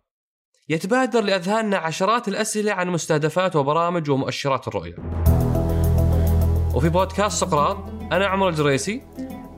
يتبادر لأذهاننا عشرات الأسئلة عن مستهدفات وبرامج ومؤشرات الرؤية. وفي بودكاست سقراط أنا عمر الجريسي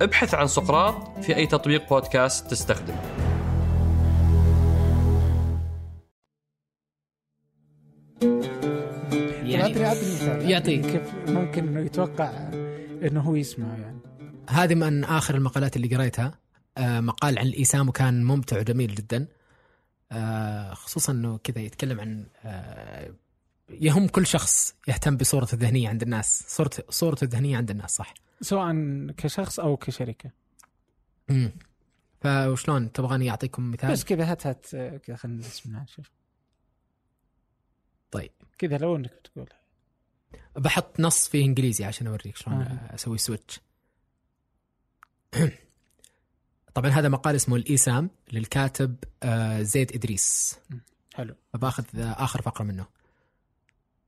ابحث عن سقراط في أي تطبيق بودكاست تستخدم يعني مثال يعطيك. كيف ممكن إنه يتوقع إنه هو يسمع يعني. هذه من آخر المقالات اللي قريتها. آه، مقال عن الايسام وكان ممتع وجميل جدا. آه، خصوصا إنه كذا يتكلم عن آه، يهم كل شخص يهتم بصورته الذهنية عند الناس صورته صورته الذهنية عند الناس صح؟ سواء كشخص أو كشركة. امم فشلون تبغاني أعطيكم مثال؟ بس كذا هات هات كذا خلينا نسمع نشوف طيب. كذا لو إنك بتقول. بحط نص فيه إنجليزي عشان أوريك شلون آه. أسوي switch طبعا هذا مقال اسمه الإيسام للكاتب آه، زيد إدريس. حلو. باخذ آخر فقرة منه.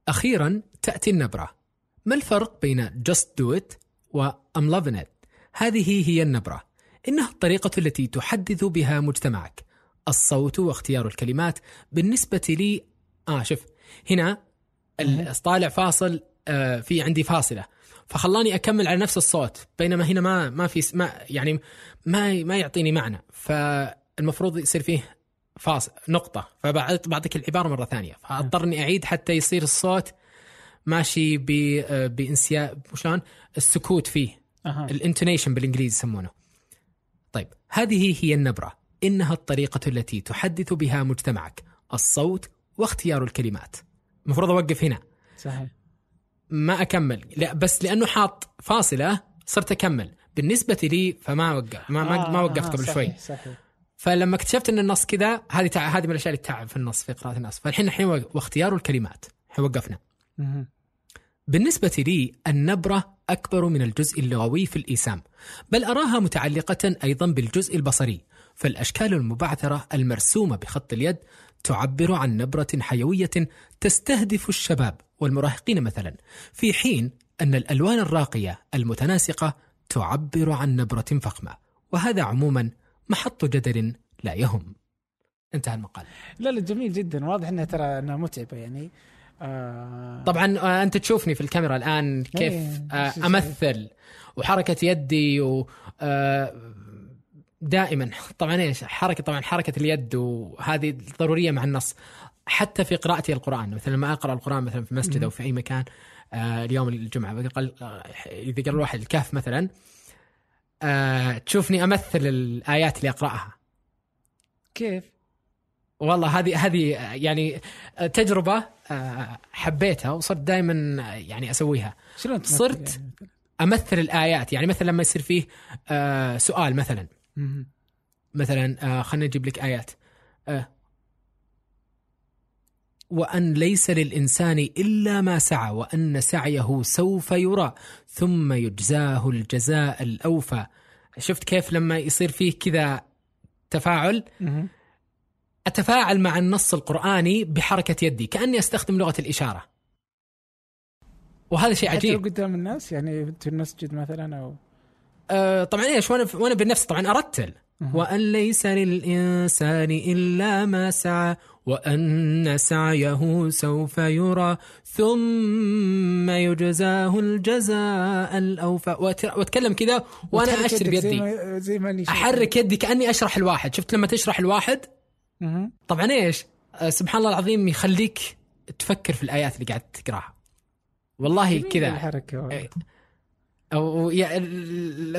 أخيرا تأتي النبرة. ما الفرق بين just do it و I'm loving it؟ هذه هي النبرة. إنها الطريقة التي تحدث بها مجتمعك. الصوت واختيار الكلمات بالنسبة لي آه شوف هنا ال- طالع فاصل آه في عندي فاصلة فخلاني أكمل على نفس الصوت بينما هنا ما ما في ما يعني ما ما يعطيني معنى فالمفروض يصير فيه فاصل نقطة فبعطيك العبارة مرة ثانية فاضطر اني أعيد حتى يصير الصوت ماشي ب آه، بانسياء شلون؟ السكوت فيه. أها. الإنتونيشن بالإنجليزي يسمونه. طيب هذه هي النبرة، إنها الطريقة التي تحدث بها مجتمعك، الصوت واختيار الكلمات. المفروض أوقف هنا، صحيح. ما أكمل، لا بس لأنه حاط فاصلة صرت أكمل، بالنسبة لي فما وقف ما ما, ما وقفت قبل صحيح شوي. صحيح. فلما اكتشفت إن النص كذا هذه تع... هذه من الأشياء اللي تتعب في النص في قراءة النص، فالحين الحين واختيار الكلمات، الحين وقفنا. بالنسبة لي النبرة أكبر من الجزء اللغوي في الإيسام بل أراها متعلقة أيضا بالجزء البصري فالأشكال المبعثرة المرسومة بخط اليد تعبر عن نبرة حيوية تستهدف الشباب والمراهقين مثلا في حين أن الألوان الراقية المتناسقة تعبر عن نبرة فخمة وهذا عموما محط جدل لا يهم. انتهى المقال. لا لا جميل جدا واضح إنها ترى إنها متعبة يعني. آه. طبعا آه، أنت تشوفني في الكاميرا الآن كيف إيه، آه، أمثل وحركة يدي و آه، دائما. طبعا إيش حركة طبعا حركة اليد وهذه ضرورية مع النص. حتى في قراءتي القرآن مثلا لما أقرأ القرآن مثلا في مسجد أو في أي مكان آه، اليوم الجمعة إذا قال الواحد الكهف مثلا آه، تشوفني أمثل الآيات اللي أقرأها. كيف؟ والله هذه هذه يعني تجربة آه، حبيتها وصرت دائما يعني أسويها. شلون صرت يعني؟ أمثل الآيات. يعني مثلا لما يصير فيه آه، سؤال مثلا. مثلا آه خلينا نجيب لك آيات. آه وأن ليس للإنسان إلا ما سعى وأن سعيه سوف يرى ثم يجزاه الجزاء الأوفى. شفت كيف لما يصير فيه كذا تفاعل؟ مهم. أتفاعل مع النص القرآني بحركة يدي كأني أستخدم لغة الإشارة وهذا شيء حتى عجيب لو قدام الناس يعني في المسجد مثلا أو آه طبعا إيش وأنا وأنا بنفسي طبعا أرتل. وأن ليس للإنسان إلا ما سعى وأن سعيه سوف يرى ثم يجزاه الجزاء الأوفى وأتكلم كذا وأنا زي بيدي ما زي ما. أحرك يدي كأني أشرح الواحد شفت لما تشرح الواحد. طبعا إيش آه سبحان الله العظيم يخليك تفكر في الآيات اللي قاعد تقراها والله كذا الحركة. إيه. أو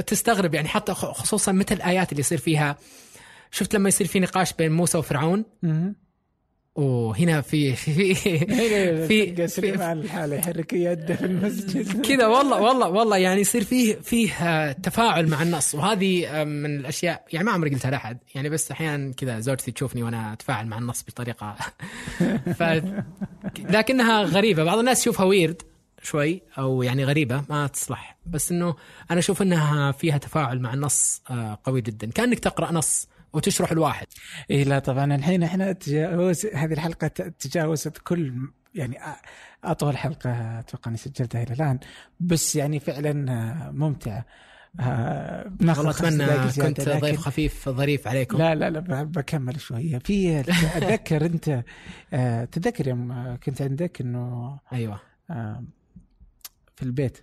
تستغرب يعني حتى خصوصا متى الآيات اللي يصير فيها شفت لما يصير في نقاش بين موسى وفرعون. وهنا في في في في- على الحالة يحرك يده في المسجد. كذا والله والله والله يعني يصير فيه فيه آه، تفاعل مع النص. وهذه آه، من الاشياء يعني ما عمري قلتها لأحد. يعني بس أحيانا كذا زوجتي تشوفني وأنا أتفاعل مع النص بطريقه ف لكنها غريبة. بعض الناس يشوفها ويرد شوي أو يعني غريبة ما تصلح. بس إنه أنا أشوف إنها فيها تفاعل مع النص آه، قوي جدا. كأنك تقرأ نص وتشرح الواحد. اي لا طبعا. الحين إحنا تجاوز هذه الحلقة تجاوزت كل يعني أطول حلقة أتوقع اني سجلتها إلى الآن. بس يعني فعلا آه، ممتعة. آه، والله أتمنى كنت ضيف خفيف ظريف عليكم. لا لا لا بكمل شوية في اتذكر أنت آه، تذكر يوم كنت عندك إنه أيوه. في البيت.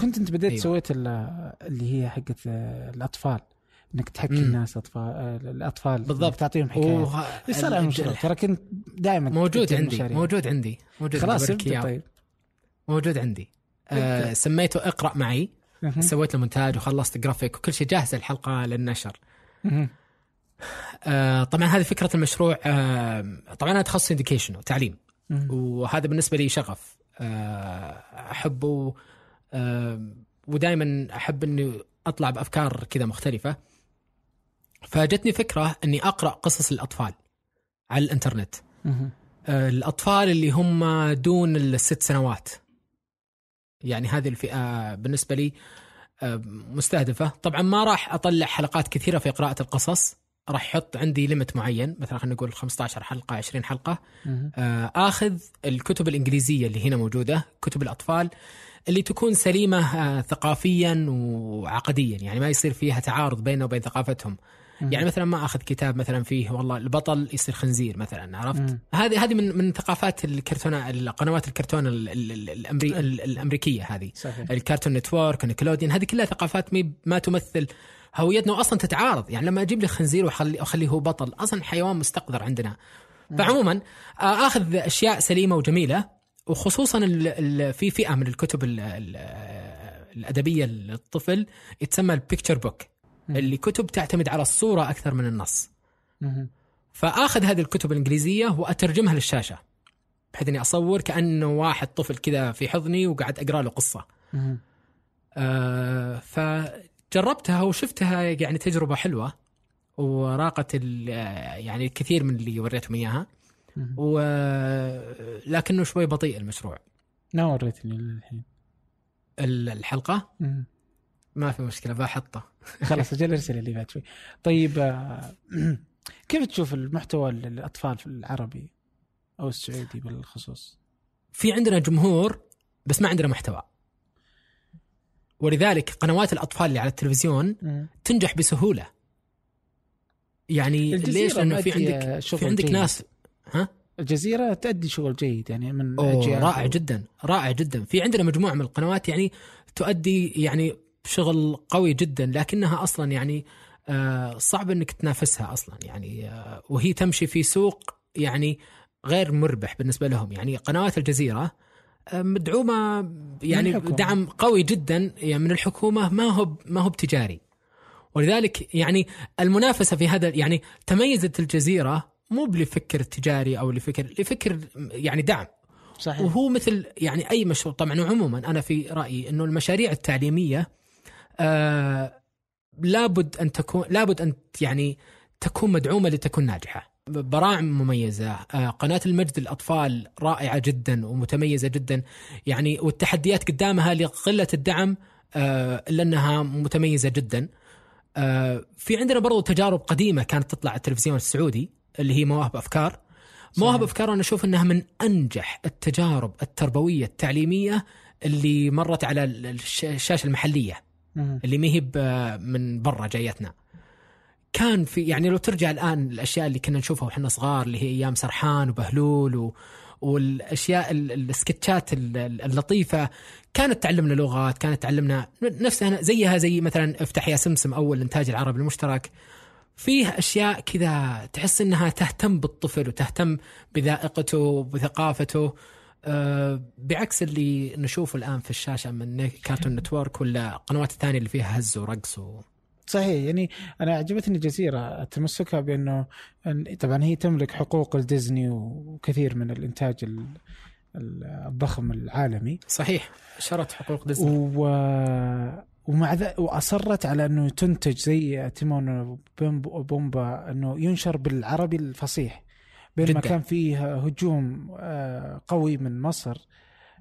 كنت أنت بديت أيوة. سويت ال- اللي هي حقت الأطفال. إنك تحكي مم. الناس أطفال آه، الأطفال بالضبط. تعطيهم حكايات على ال- المشروع؟ ترى كنت دائما موجود عندي موجود عندي موجود خلاص. طيب موجود عندي آه. سميته اقرأ معي. سويت له مونتاج وخلصت جرافيك وكل شيء جاهز الحلقة للنشر. آه طبعا هذه فكرة المشروع آه طبعا أنا تخصصي اديوكيشن وتعليم. وهذا بالنسبة لي شغف آه أحبه آه ودائما أحب إني أطلع بأفكار كذا مختلفة فجتني فكرة إني أقرأ قصص الأطفال على الإنترنت. مهم. آه، الأطفال اللي هم دون الست سنوات. يعني هذه الفئة بالنسبة لي آه، مستهدفة. طبعا ما راح أطلع حلقات كثيرة في قراءة القصص. راح أحط عندي limit معين مثلا خلينا نقول 15 حلقة 20 حلقة. مهم. آه، آخذ الكتب الإنجليزية اللي هنا موجودة كتب الأطفال اللي تكون سليمة آه، ثقافيا وعقديا. يعني ما يصير فيها تعارض بينه وبين ثقافتهم. يعني مثلا ما أخذ كتاب مثلا فيه والله البطل يصير خنزير مثلا عرفت؟ مم. هذه هذه من من ثقافات الكرتون القنوات الكرتون ال- ال- ال- الأمري ال- الأمريكية هذه. صحيح. الكارتون نتورك نيكلوديان هذه كلها ثقافات ما تمثل هويتنا واصلا تتعارض. يعني لما أجيب لي خنزير واخلي أخليه هو بطل أصلا حيوان مستقذر عندنا. فعموما آه، آخذ أشياء سليمة وجميلة وخصوصا ال- ال- في فئة من الكتب ال- ال- الأدبية للطفل يتسمى ال picture book. مم. اللي كتب تعتمد على الصورة أكثر من النص. فآخذ هذه الكتب الإنجليزية وأترجمها للشاشة بحيث إني أصور كانه واحد طفل كذا في حضني وقاعد أقرأ له قصة مهم. آه فجربتها وشفتها يعني تجربة حلوة وراقت ال- يعني الكثير من اللي وريتهم إياها مهم. ولكنه شوي بطيء المشروع ما وريتني الحين ال- الحلقة مهم. ما في مشكلة بحطه خلاص أجل أرسل لي بعد شوي. طيب آه، كيف تشوف المحتوى للاطفال في العربي أو السعودي بالخصوص؟ في عندنا جمهور بس ما عندنا محتوى. ولذلك قنوات الأطفال اللي على التلفزيون تنجح بسهولة. يعني الجزيرة ليش؟ لأنه في عندك في عندك جيد. ناس ها؟ الجزيرة تؤدي شغل جيد يعني من أوه. رائع جدا رائع جدا. في عندنا مجموعة من القنوات يعني تؤدي يعني شغل قوي جدا لكنها أصلا يعني آه صعب إنك تنافسها أصلا يعني آه وهي تمشي في سوق يعني غير مربح بالنسبة لهم. يعني قنوات الجزيرة آه مدعومة يعني. دعم قوي جدا يعني من الحكومة ما هو ما هو بتجاري. ولذلك يعني المنافسة في هذا يعني تميزت الجزيرة مو لفكر تجاري أو لفكر لفكر يعني دعم. صحيح. وهو مثل يعني أي مشروع. طبعا وعموما أنا في رأيي إنه المشاريع التعليمية آه لابد أن تكون لابد أن يعني تكون مدعومة لتكون ناجحة. براعم مميزة آه، قناة المجد للأطفال رائعة جدا ومتميزة جدا. يعني والتحديات قدامها لقلة الدعم آه، إلا أنها متميزة جدا. آه، في عندنا برضو تجارب قديمة كانت تطلع على التلفزيون السعودي اللي هي مواهب أفكار. مواهب أفكار أنا أشوف أنها من أنجح التجارب التربوية التعليمية اللي مرت على الش- الشاشة المحلية. اللي ما هي من برا جايتنا. كان في يعني لو ترجع الآن الأشياء اللي كنا نشوفها وإحنا صغار اللي هي أيام سرحان وبهلول و والأشياء ال- السكتشات ال- ال- اللطيفة كانت تعلمنا لغات كانت تعلمنا نفسها زيها زي مثلا افتح يا سمسم أول إنتاج العربي المشترك. فيه أشياء كذا تحس إنها تهتم بالطفل وتهتم بذائقته وبثقافته. بعكس اللي نشوفه الآن في الشاشة من كارتون نتورك ولا القنوات الثانية اللي فيها هز ورقص و... صحيح يعني أنا عجبتني جزيرة تمسكها بأنه طبعا هي تملك حقوق الديزني وكثير من الإنتاج ال- ال- الضخم العالمي. صحيح شرت حقوق ديزني. و... ومع ذا وأصرت على أنه تنتج زي تيمون وبومبا أنه ينشر بالعربي الفصيح. بينما جداً. كان فيه هجوم آه، قوي من مصر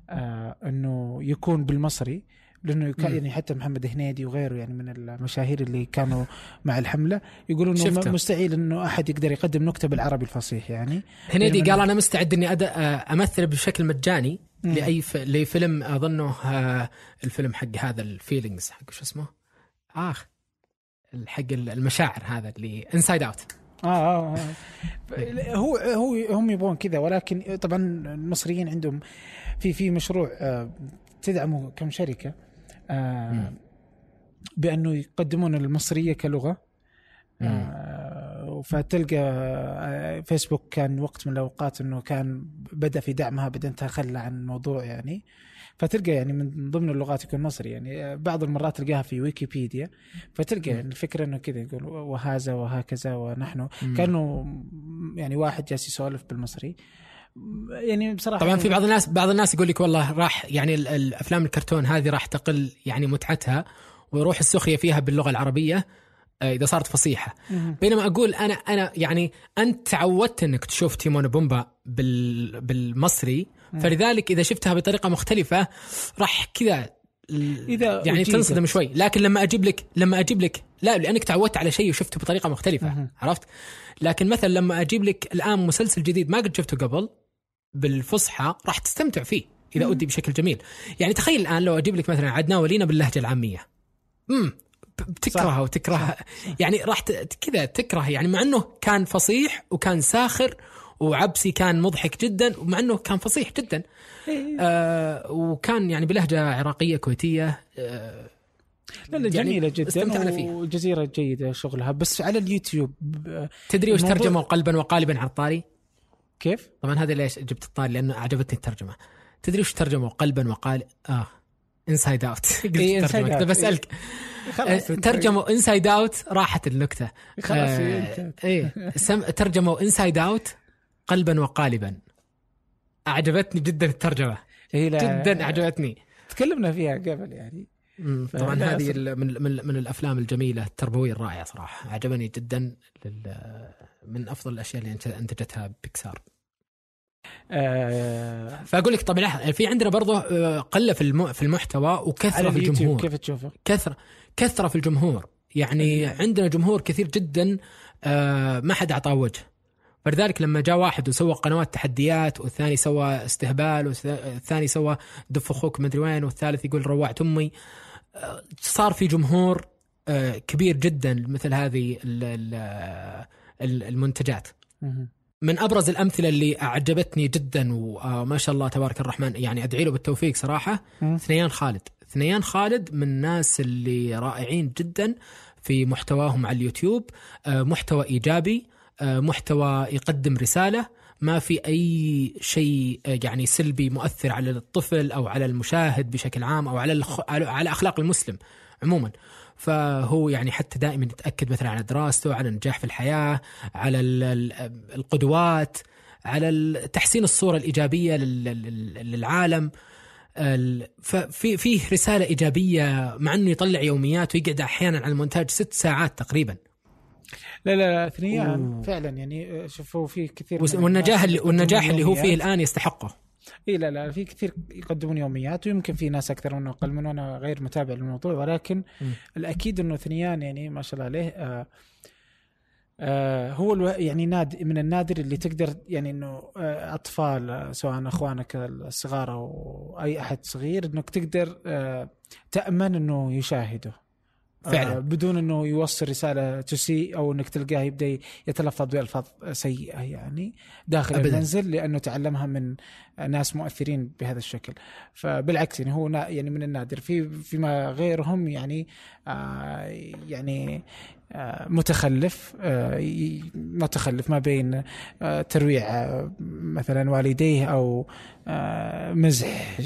آه، إنه يكون بالمصري لأنه. يعني حتى محمد هنيدي وغيره يعني من المشاهير اللي كانوا مع الحملة يقولون إنه مستحيل إنه أحد يقدر يقدم نكتة بالعربي الفصيح يعني هنيدي قال أنا مستعد إني أد... أمثل بشكل مجاني مم. لأي ف... لفيلم أظنه آه، الفيلم حق هذا الفيلينجز حق شو اسمه؟ آخ حق المشاعر هذا اللي Inside Out آه, آه, آه. هو هو هم يبغون كذا ولكن طبعا المصريين عندهم في في مشروع آه تدعمه كم شركة آه بأنه يقدمون المصرية كلغة آه فتلقى آه، فيسبوك كان وقت من الأوقات إنه كان بدأ في دعمها بعدين تخلى عن الموضوع يعني. فتلقى يعني من ضمن اللغات يكون مصري يعني بعض المرات تلقاها في ويكيبيديا فتلقى يعني الفكرة إنه كذا يقول وهذا وهكذا ونحن كأنه يعني واحد جالس يسولف بالمصري. يعني بصراحة طبعا في بعض الناس بعض الناس يقول لك والله راح يعني ال- الافلام الكرتون هذه راح تقل يعني متعتها ويروح السخرية فيها باللغة العربية آه، إذا صارت فصيحة. بينما أقول أنا أنا يعني أنت تعودت إنك تشوف تيمون بومبا بال بالمصري فلذلك إذا شفتها بطريقة مختلفة راح كذا إذا يعني أجيدت. تنصدم شوي. لكن لما أجيب لك لما أجيب لك لا لأنك تعودت على شيء وشفته بطريقة مختلفة. مهم. عرفت؟ لكن مثلا لما أجيب لك الآن مسلسل جديد ما قد شفته قبل بالفصحى راح تستمتع فيه إذا ادي بشكل جميل. يعني تخيل الآن لو أجيب لك مثلا عدنان ولينا باللهجة العامية. امم بتكرهها وتكرهها يعني راح كذا تكره يعني مع إنه كان فصيح وكان ساخر وعبسي كان مضحك جدا ومع إنه كان فصيح جدا. آه وكان يعني بلهجة عراقية كويتية آه لا لا يعني جميلة جدا استمتعنا فيها. وجزيرة جيدة شغلها. بس على اليوتيوب آه، تدري وش الموضوع- ترجموا قلبا وقالبا على الطاري؟ كيف؟ طبعا هذا ليش جبت الطاري؟ لأنه أعجبتني الترجمة. تدري وش ترجموا قلبا وقال؟ آه انسايد اوت قلت إيه،. بسالك آه، ترجموا انسايد اوت راحت النكته خلاص آه، انت إيه سم... ترجموا انسايد اوت قلبا وقالبا. أعجبتني جدا الترجمة. لا- جدا أعجبتني. تكلمنا فيها قبل يعني. طبعا هذه من من من الأفلام الجميلة التربوية الرائعة صراحة. عجبني جدا لل- من أفضل الأشياء اللي أنتجتها بيكسار. آه فأقول لك طبعا في عندنا برضه آه، قلة في الم- في المحتوى وكثرة في الجمهور. كيف تشوفه؟ كثره كثرة في الجمهور. يعني عندنا جمهور كثير جدا آه، ما حد أعطاه وجه. فلذلك لما جاء واحد وسوى قنوات تحديات والثاني سوى استهبال والثاني سوى دف أخوك مدري وين والثالث يقول روعت أمي آه، صار في جمهور آه، كبير جدا مثل هذه ال- ال- ال- المنتجات. من أبرز الأمثلة اللي أعجبتني جدا وما شاء الله تبارك الرحمن يعني أدعي له بالتوفيق صراحة. ثنيان خالد ثنيان خالد من الناس اللي رائعين جدا في محتواهم على اليوتيوب آه، محتوى إيجابي آه، محتوى يقدم رسالة ما في أي شيء آه، يعني سلبي مؤثر على الطفل أو على المشاهد بشكل عام أو على الخ... على أخلاق المسلم عموما. فهو يعني حتى دائما يتأكد مثلا على دراسته على النجاح في الحياة على ال- ال- القدوات على تحسين الصورة الإيجابية لل- لل- للعالم. ال- ففي فيه رسالة إيجابية مع إنه يطلع يوميات ويقعد أحيانا على المونتاج ست ساعات تقريبا. لا لا ثنيان أوه. فعلا يعني شوف هو في كثير والنجاح اللي والنجاح اللي هو فيه. الآن يستحقه إي لا لا في كثير يقدمون يوميات ويمكن في ناس أكثر منه أقل منه أنا غير متابع للموضوع ولكن م. الأكيد إنه ثنيان يعني ما شاء الله عليه آه آه هو ألو... يعني ناد من النادر اللي تقدر يعني إنه آه أطفال آه، سواء إخوانك الصغار أو أي أحد صغير إنك تقدر آه تأمن إنه يشاهده فعلاً. آه بدون إنه يوصل رسالة تسيء أو إنك تلقاه يبدأ يتلفظ بألفاظ سيئة يعني داخل أبداً. المنزل لأنه تعلمها من ناس مؤثرين بهذا الشكل فبالعكس يعني هو يعني من النادر في فيما غيرهم يعني آه يعني آه متخلف آه متخلف ما بين آه ترويع آه مثلا والديه أو آه مزح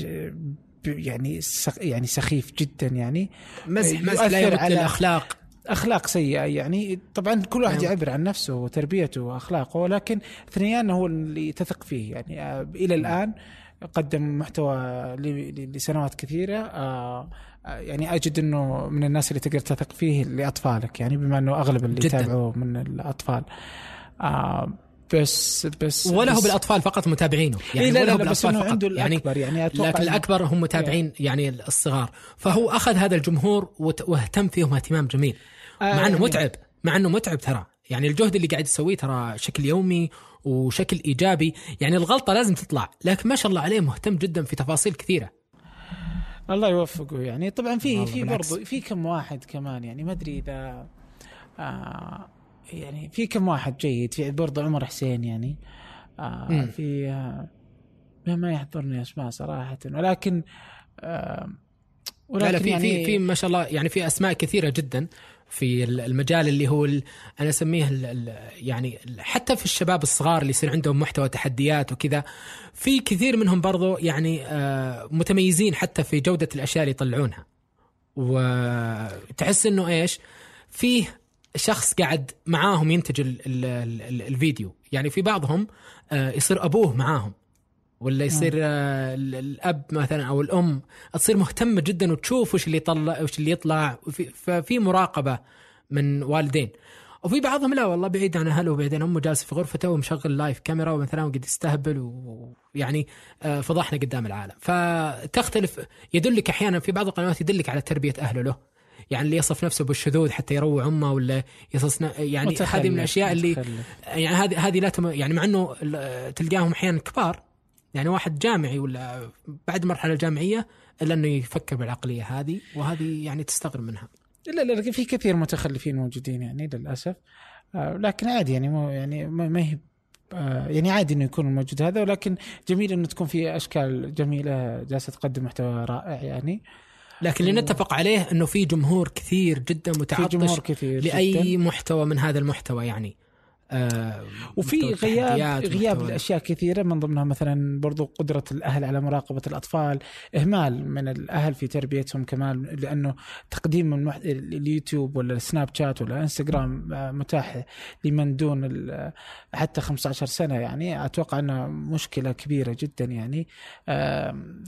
يعني سخ يعني سخيف جدا يعني. مزح مزح لا يمت على- للأخلاق. أخلاق سيئة يعني. طبعا كل واحد نعم. يعبر عن نفسه وتربيته وأخلاقه ولكن ثنيان هو اللي تثق فيه يعني. آه، إلى الآن قدم محتوى لسنوات كثيرة. آه، آه، يعني أجد إنه من الناس اللي تقدر تثق فيه لأطفالك يعني بما إنه أغلب اللي. يتابعوه من الأطفال. آه، بس بس ولا هو بالأطفال فقط متابعينه. يعني يعني لا ولا لا, هو لا بس إنه عنده يعني الأكبر يعني أتوقع لكن الأكبر هم متابعين يعني الصغار. فهو أخذ هذا الجمهور واهتم فيهم اهتمام جميل. آه، مع إنه يعني- متعب مع إنه متعب ترى. يعني الجهد اللي قاعد يسويه ترى شكل يومي وشكل إيجابي. يعني الغلطة لازم تطلع لكن ما شاء الله عليه مهتم جدا في تفاصيل كثيرة. الله يوفقه يعني. طبعا في في. برضو في كم واحد كمان يعني ما أدري إذا آه يعني في كم واحد جيد في برضو عمر حسين يعني. آه. في آه ما- يحضرني أسماء صراحة ولكن آه لا لا في يعني في في ما شاء الله يعني في أسماء كثيرة جدا في ال- المجال اللي هو أنا أسميه ال- ال- يعني حتى في الشباب الصغار اللي يصير عندهم محتوى تحديات وكذا في كثير منهم برضو يعني آه، متميزين حتى في جودة الأشياء اللي يطلعونها. وتحس إنه إيش؟ فيه شخص قاعد معاهم ينتج ال ال ال الفيديو. يعني في بعضهم آه، يصير أبوه معاهم ولا يصير آه، ال- الأب مثلا أو الأم. تصير مهتمة جدا وتشوف وش اللي يطلع وش اللي يطلع. ففي مراقبة من والدين. وفي بعضهم لا والله بعيد عن أهله وبعدين أمه جالسه في غرفته ومشغل لايف كاميرا ومثلا وقد يستهبل ويعني آه، فضحنا قدام العالم. فتختلف يدلك أحيانا في بعض القنوات يدلك على تربية أهله له. يعني اللي يصف نفسه بالشذوذ حتى يروع أمه ولا يصف يعني هذه من الأشياء اللي متخلف. يعني هذه هذه لا تم يعني مع إنه تلقاهم أحيانا كبار يعني واحد جامعي ولا بعد المرحله الجامعية إلا إنه يفكر بالعقلية هذه وهذه يعني تستغرب منها. لا لا في كثير متخلفين موجودين يعني للأسف. آه لكن عادي يعني مو يعني ما هي آه يعني عادي إنه يكون الموجود هذا ولكن جميل إنه تكون في أشكال جميلة جالسة تقدم محتوى رائع يعني. لكن اللي نتفق عليه إنه في جمهور كثير جدا في متعطش جمهور كثير لأي جداً. محتوى من هذا المحتوى يعني آه وفي غياب غياب لأشياء كثيرة من ضمنها مثلا برضو قدرة الأهل على مراقبة الأطفال إهمال من الأهل في تربيتهم كمان لأنه تقديم المح... اليوتيوب ولا السناب شات ولا إنستغرام آه، متاح لمن دون ال- حتى 15 سنة يعني. أتوقع انه مشكلة كبيرة جدا يعني.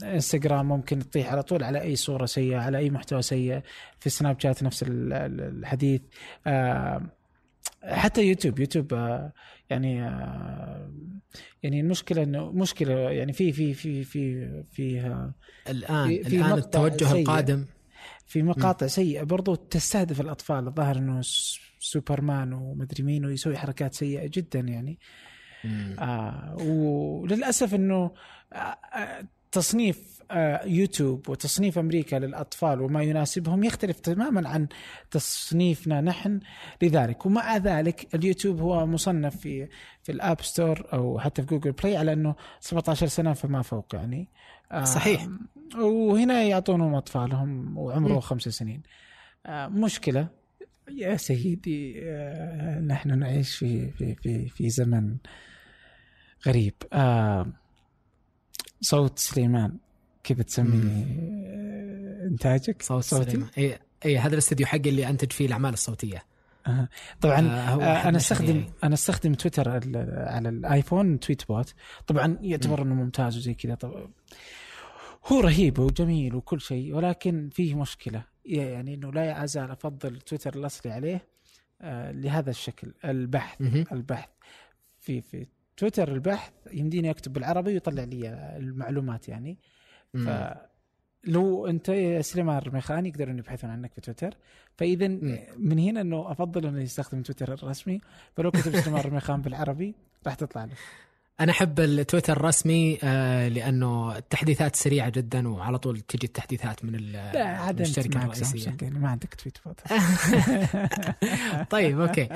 إنستغرام ممكن تطيح على طول على أي صورة سيئة على أي محتوى سيء. في سناب شات نفس ال- ال- الحديث. آم، حتى يوتيوب يوتيوب آه، يعني آه، يعني المشكلة إنه مشكلة يعني في في في في في آه، الآن في- في الآن مقطع التوجه سيء. القادم. في مقاطع سيئة برضو تستهدف الأطفال. الظاهر إنه سوبرمان ومدري مين ويسوي حركات سيئة جدا يعني. آه وللاسف إنه آه، تصنيف آه يوتيوب وتصنيف أمريكا للأطفال وما يناسبهم يختلف تماما عن تصنيفنا نحن لذلك ومع ذلك اليوتيوب هو مصنف في في ال App Store أو حتى في Google Play على إنه 17 سنة فما فوق يعني آه صحيح. وهنا يعطونهم أطفالهم وعمره. خمس سنين آه مشكلة يا سيدي نحن نعيش في في في في زمن غريب آه صوت سليمان كيف تسمي إنتاجك؟ صوت سليمان. اي اي هذا الاستديو حقي اللي أنتج فيه الأعمال الصوتية. آه. طبعا آه، آه أنا أستخدم. أنا أستخدم تويتر ال- على الآيفون Tweetbot. طبعا يعتبر إنه ممتاز وزي كذا. هو رهيب وجميل وكل شيء ولكن فيه مشكلة. يعني إنه لا أزال أفضل تويتر الأصلي عليه آه لهذا الشكل البحث مهم. البحث في في تويتر البحث يمديني أكتب بالعربي ويطلع لي المعلومات يعني. مم. فلو أنت يا سليمان الرميخاني يقدرون يبحثون عنك في تويتر. فاذا. من هنا إنه أفضل إنه يستخدم تويتر الرسمي. فلو كتب سليمان الرميخان بالعربي راح تطلع له. أنا أحب التويتر الرسمي آه، لأنه التحديثات سريعة جدا وعلى طول تجي التحديثات من ال- لا عاد أنت المشتركه معك الرئيسية. ما عندك تويت فوت طيب أوكي.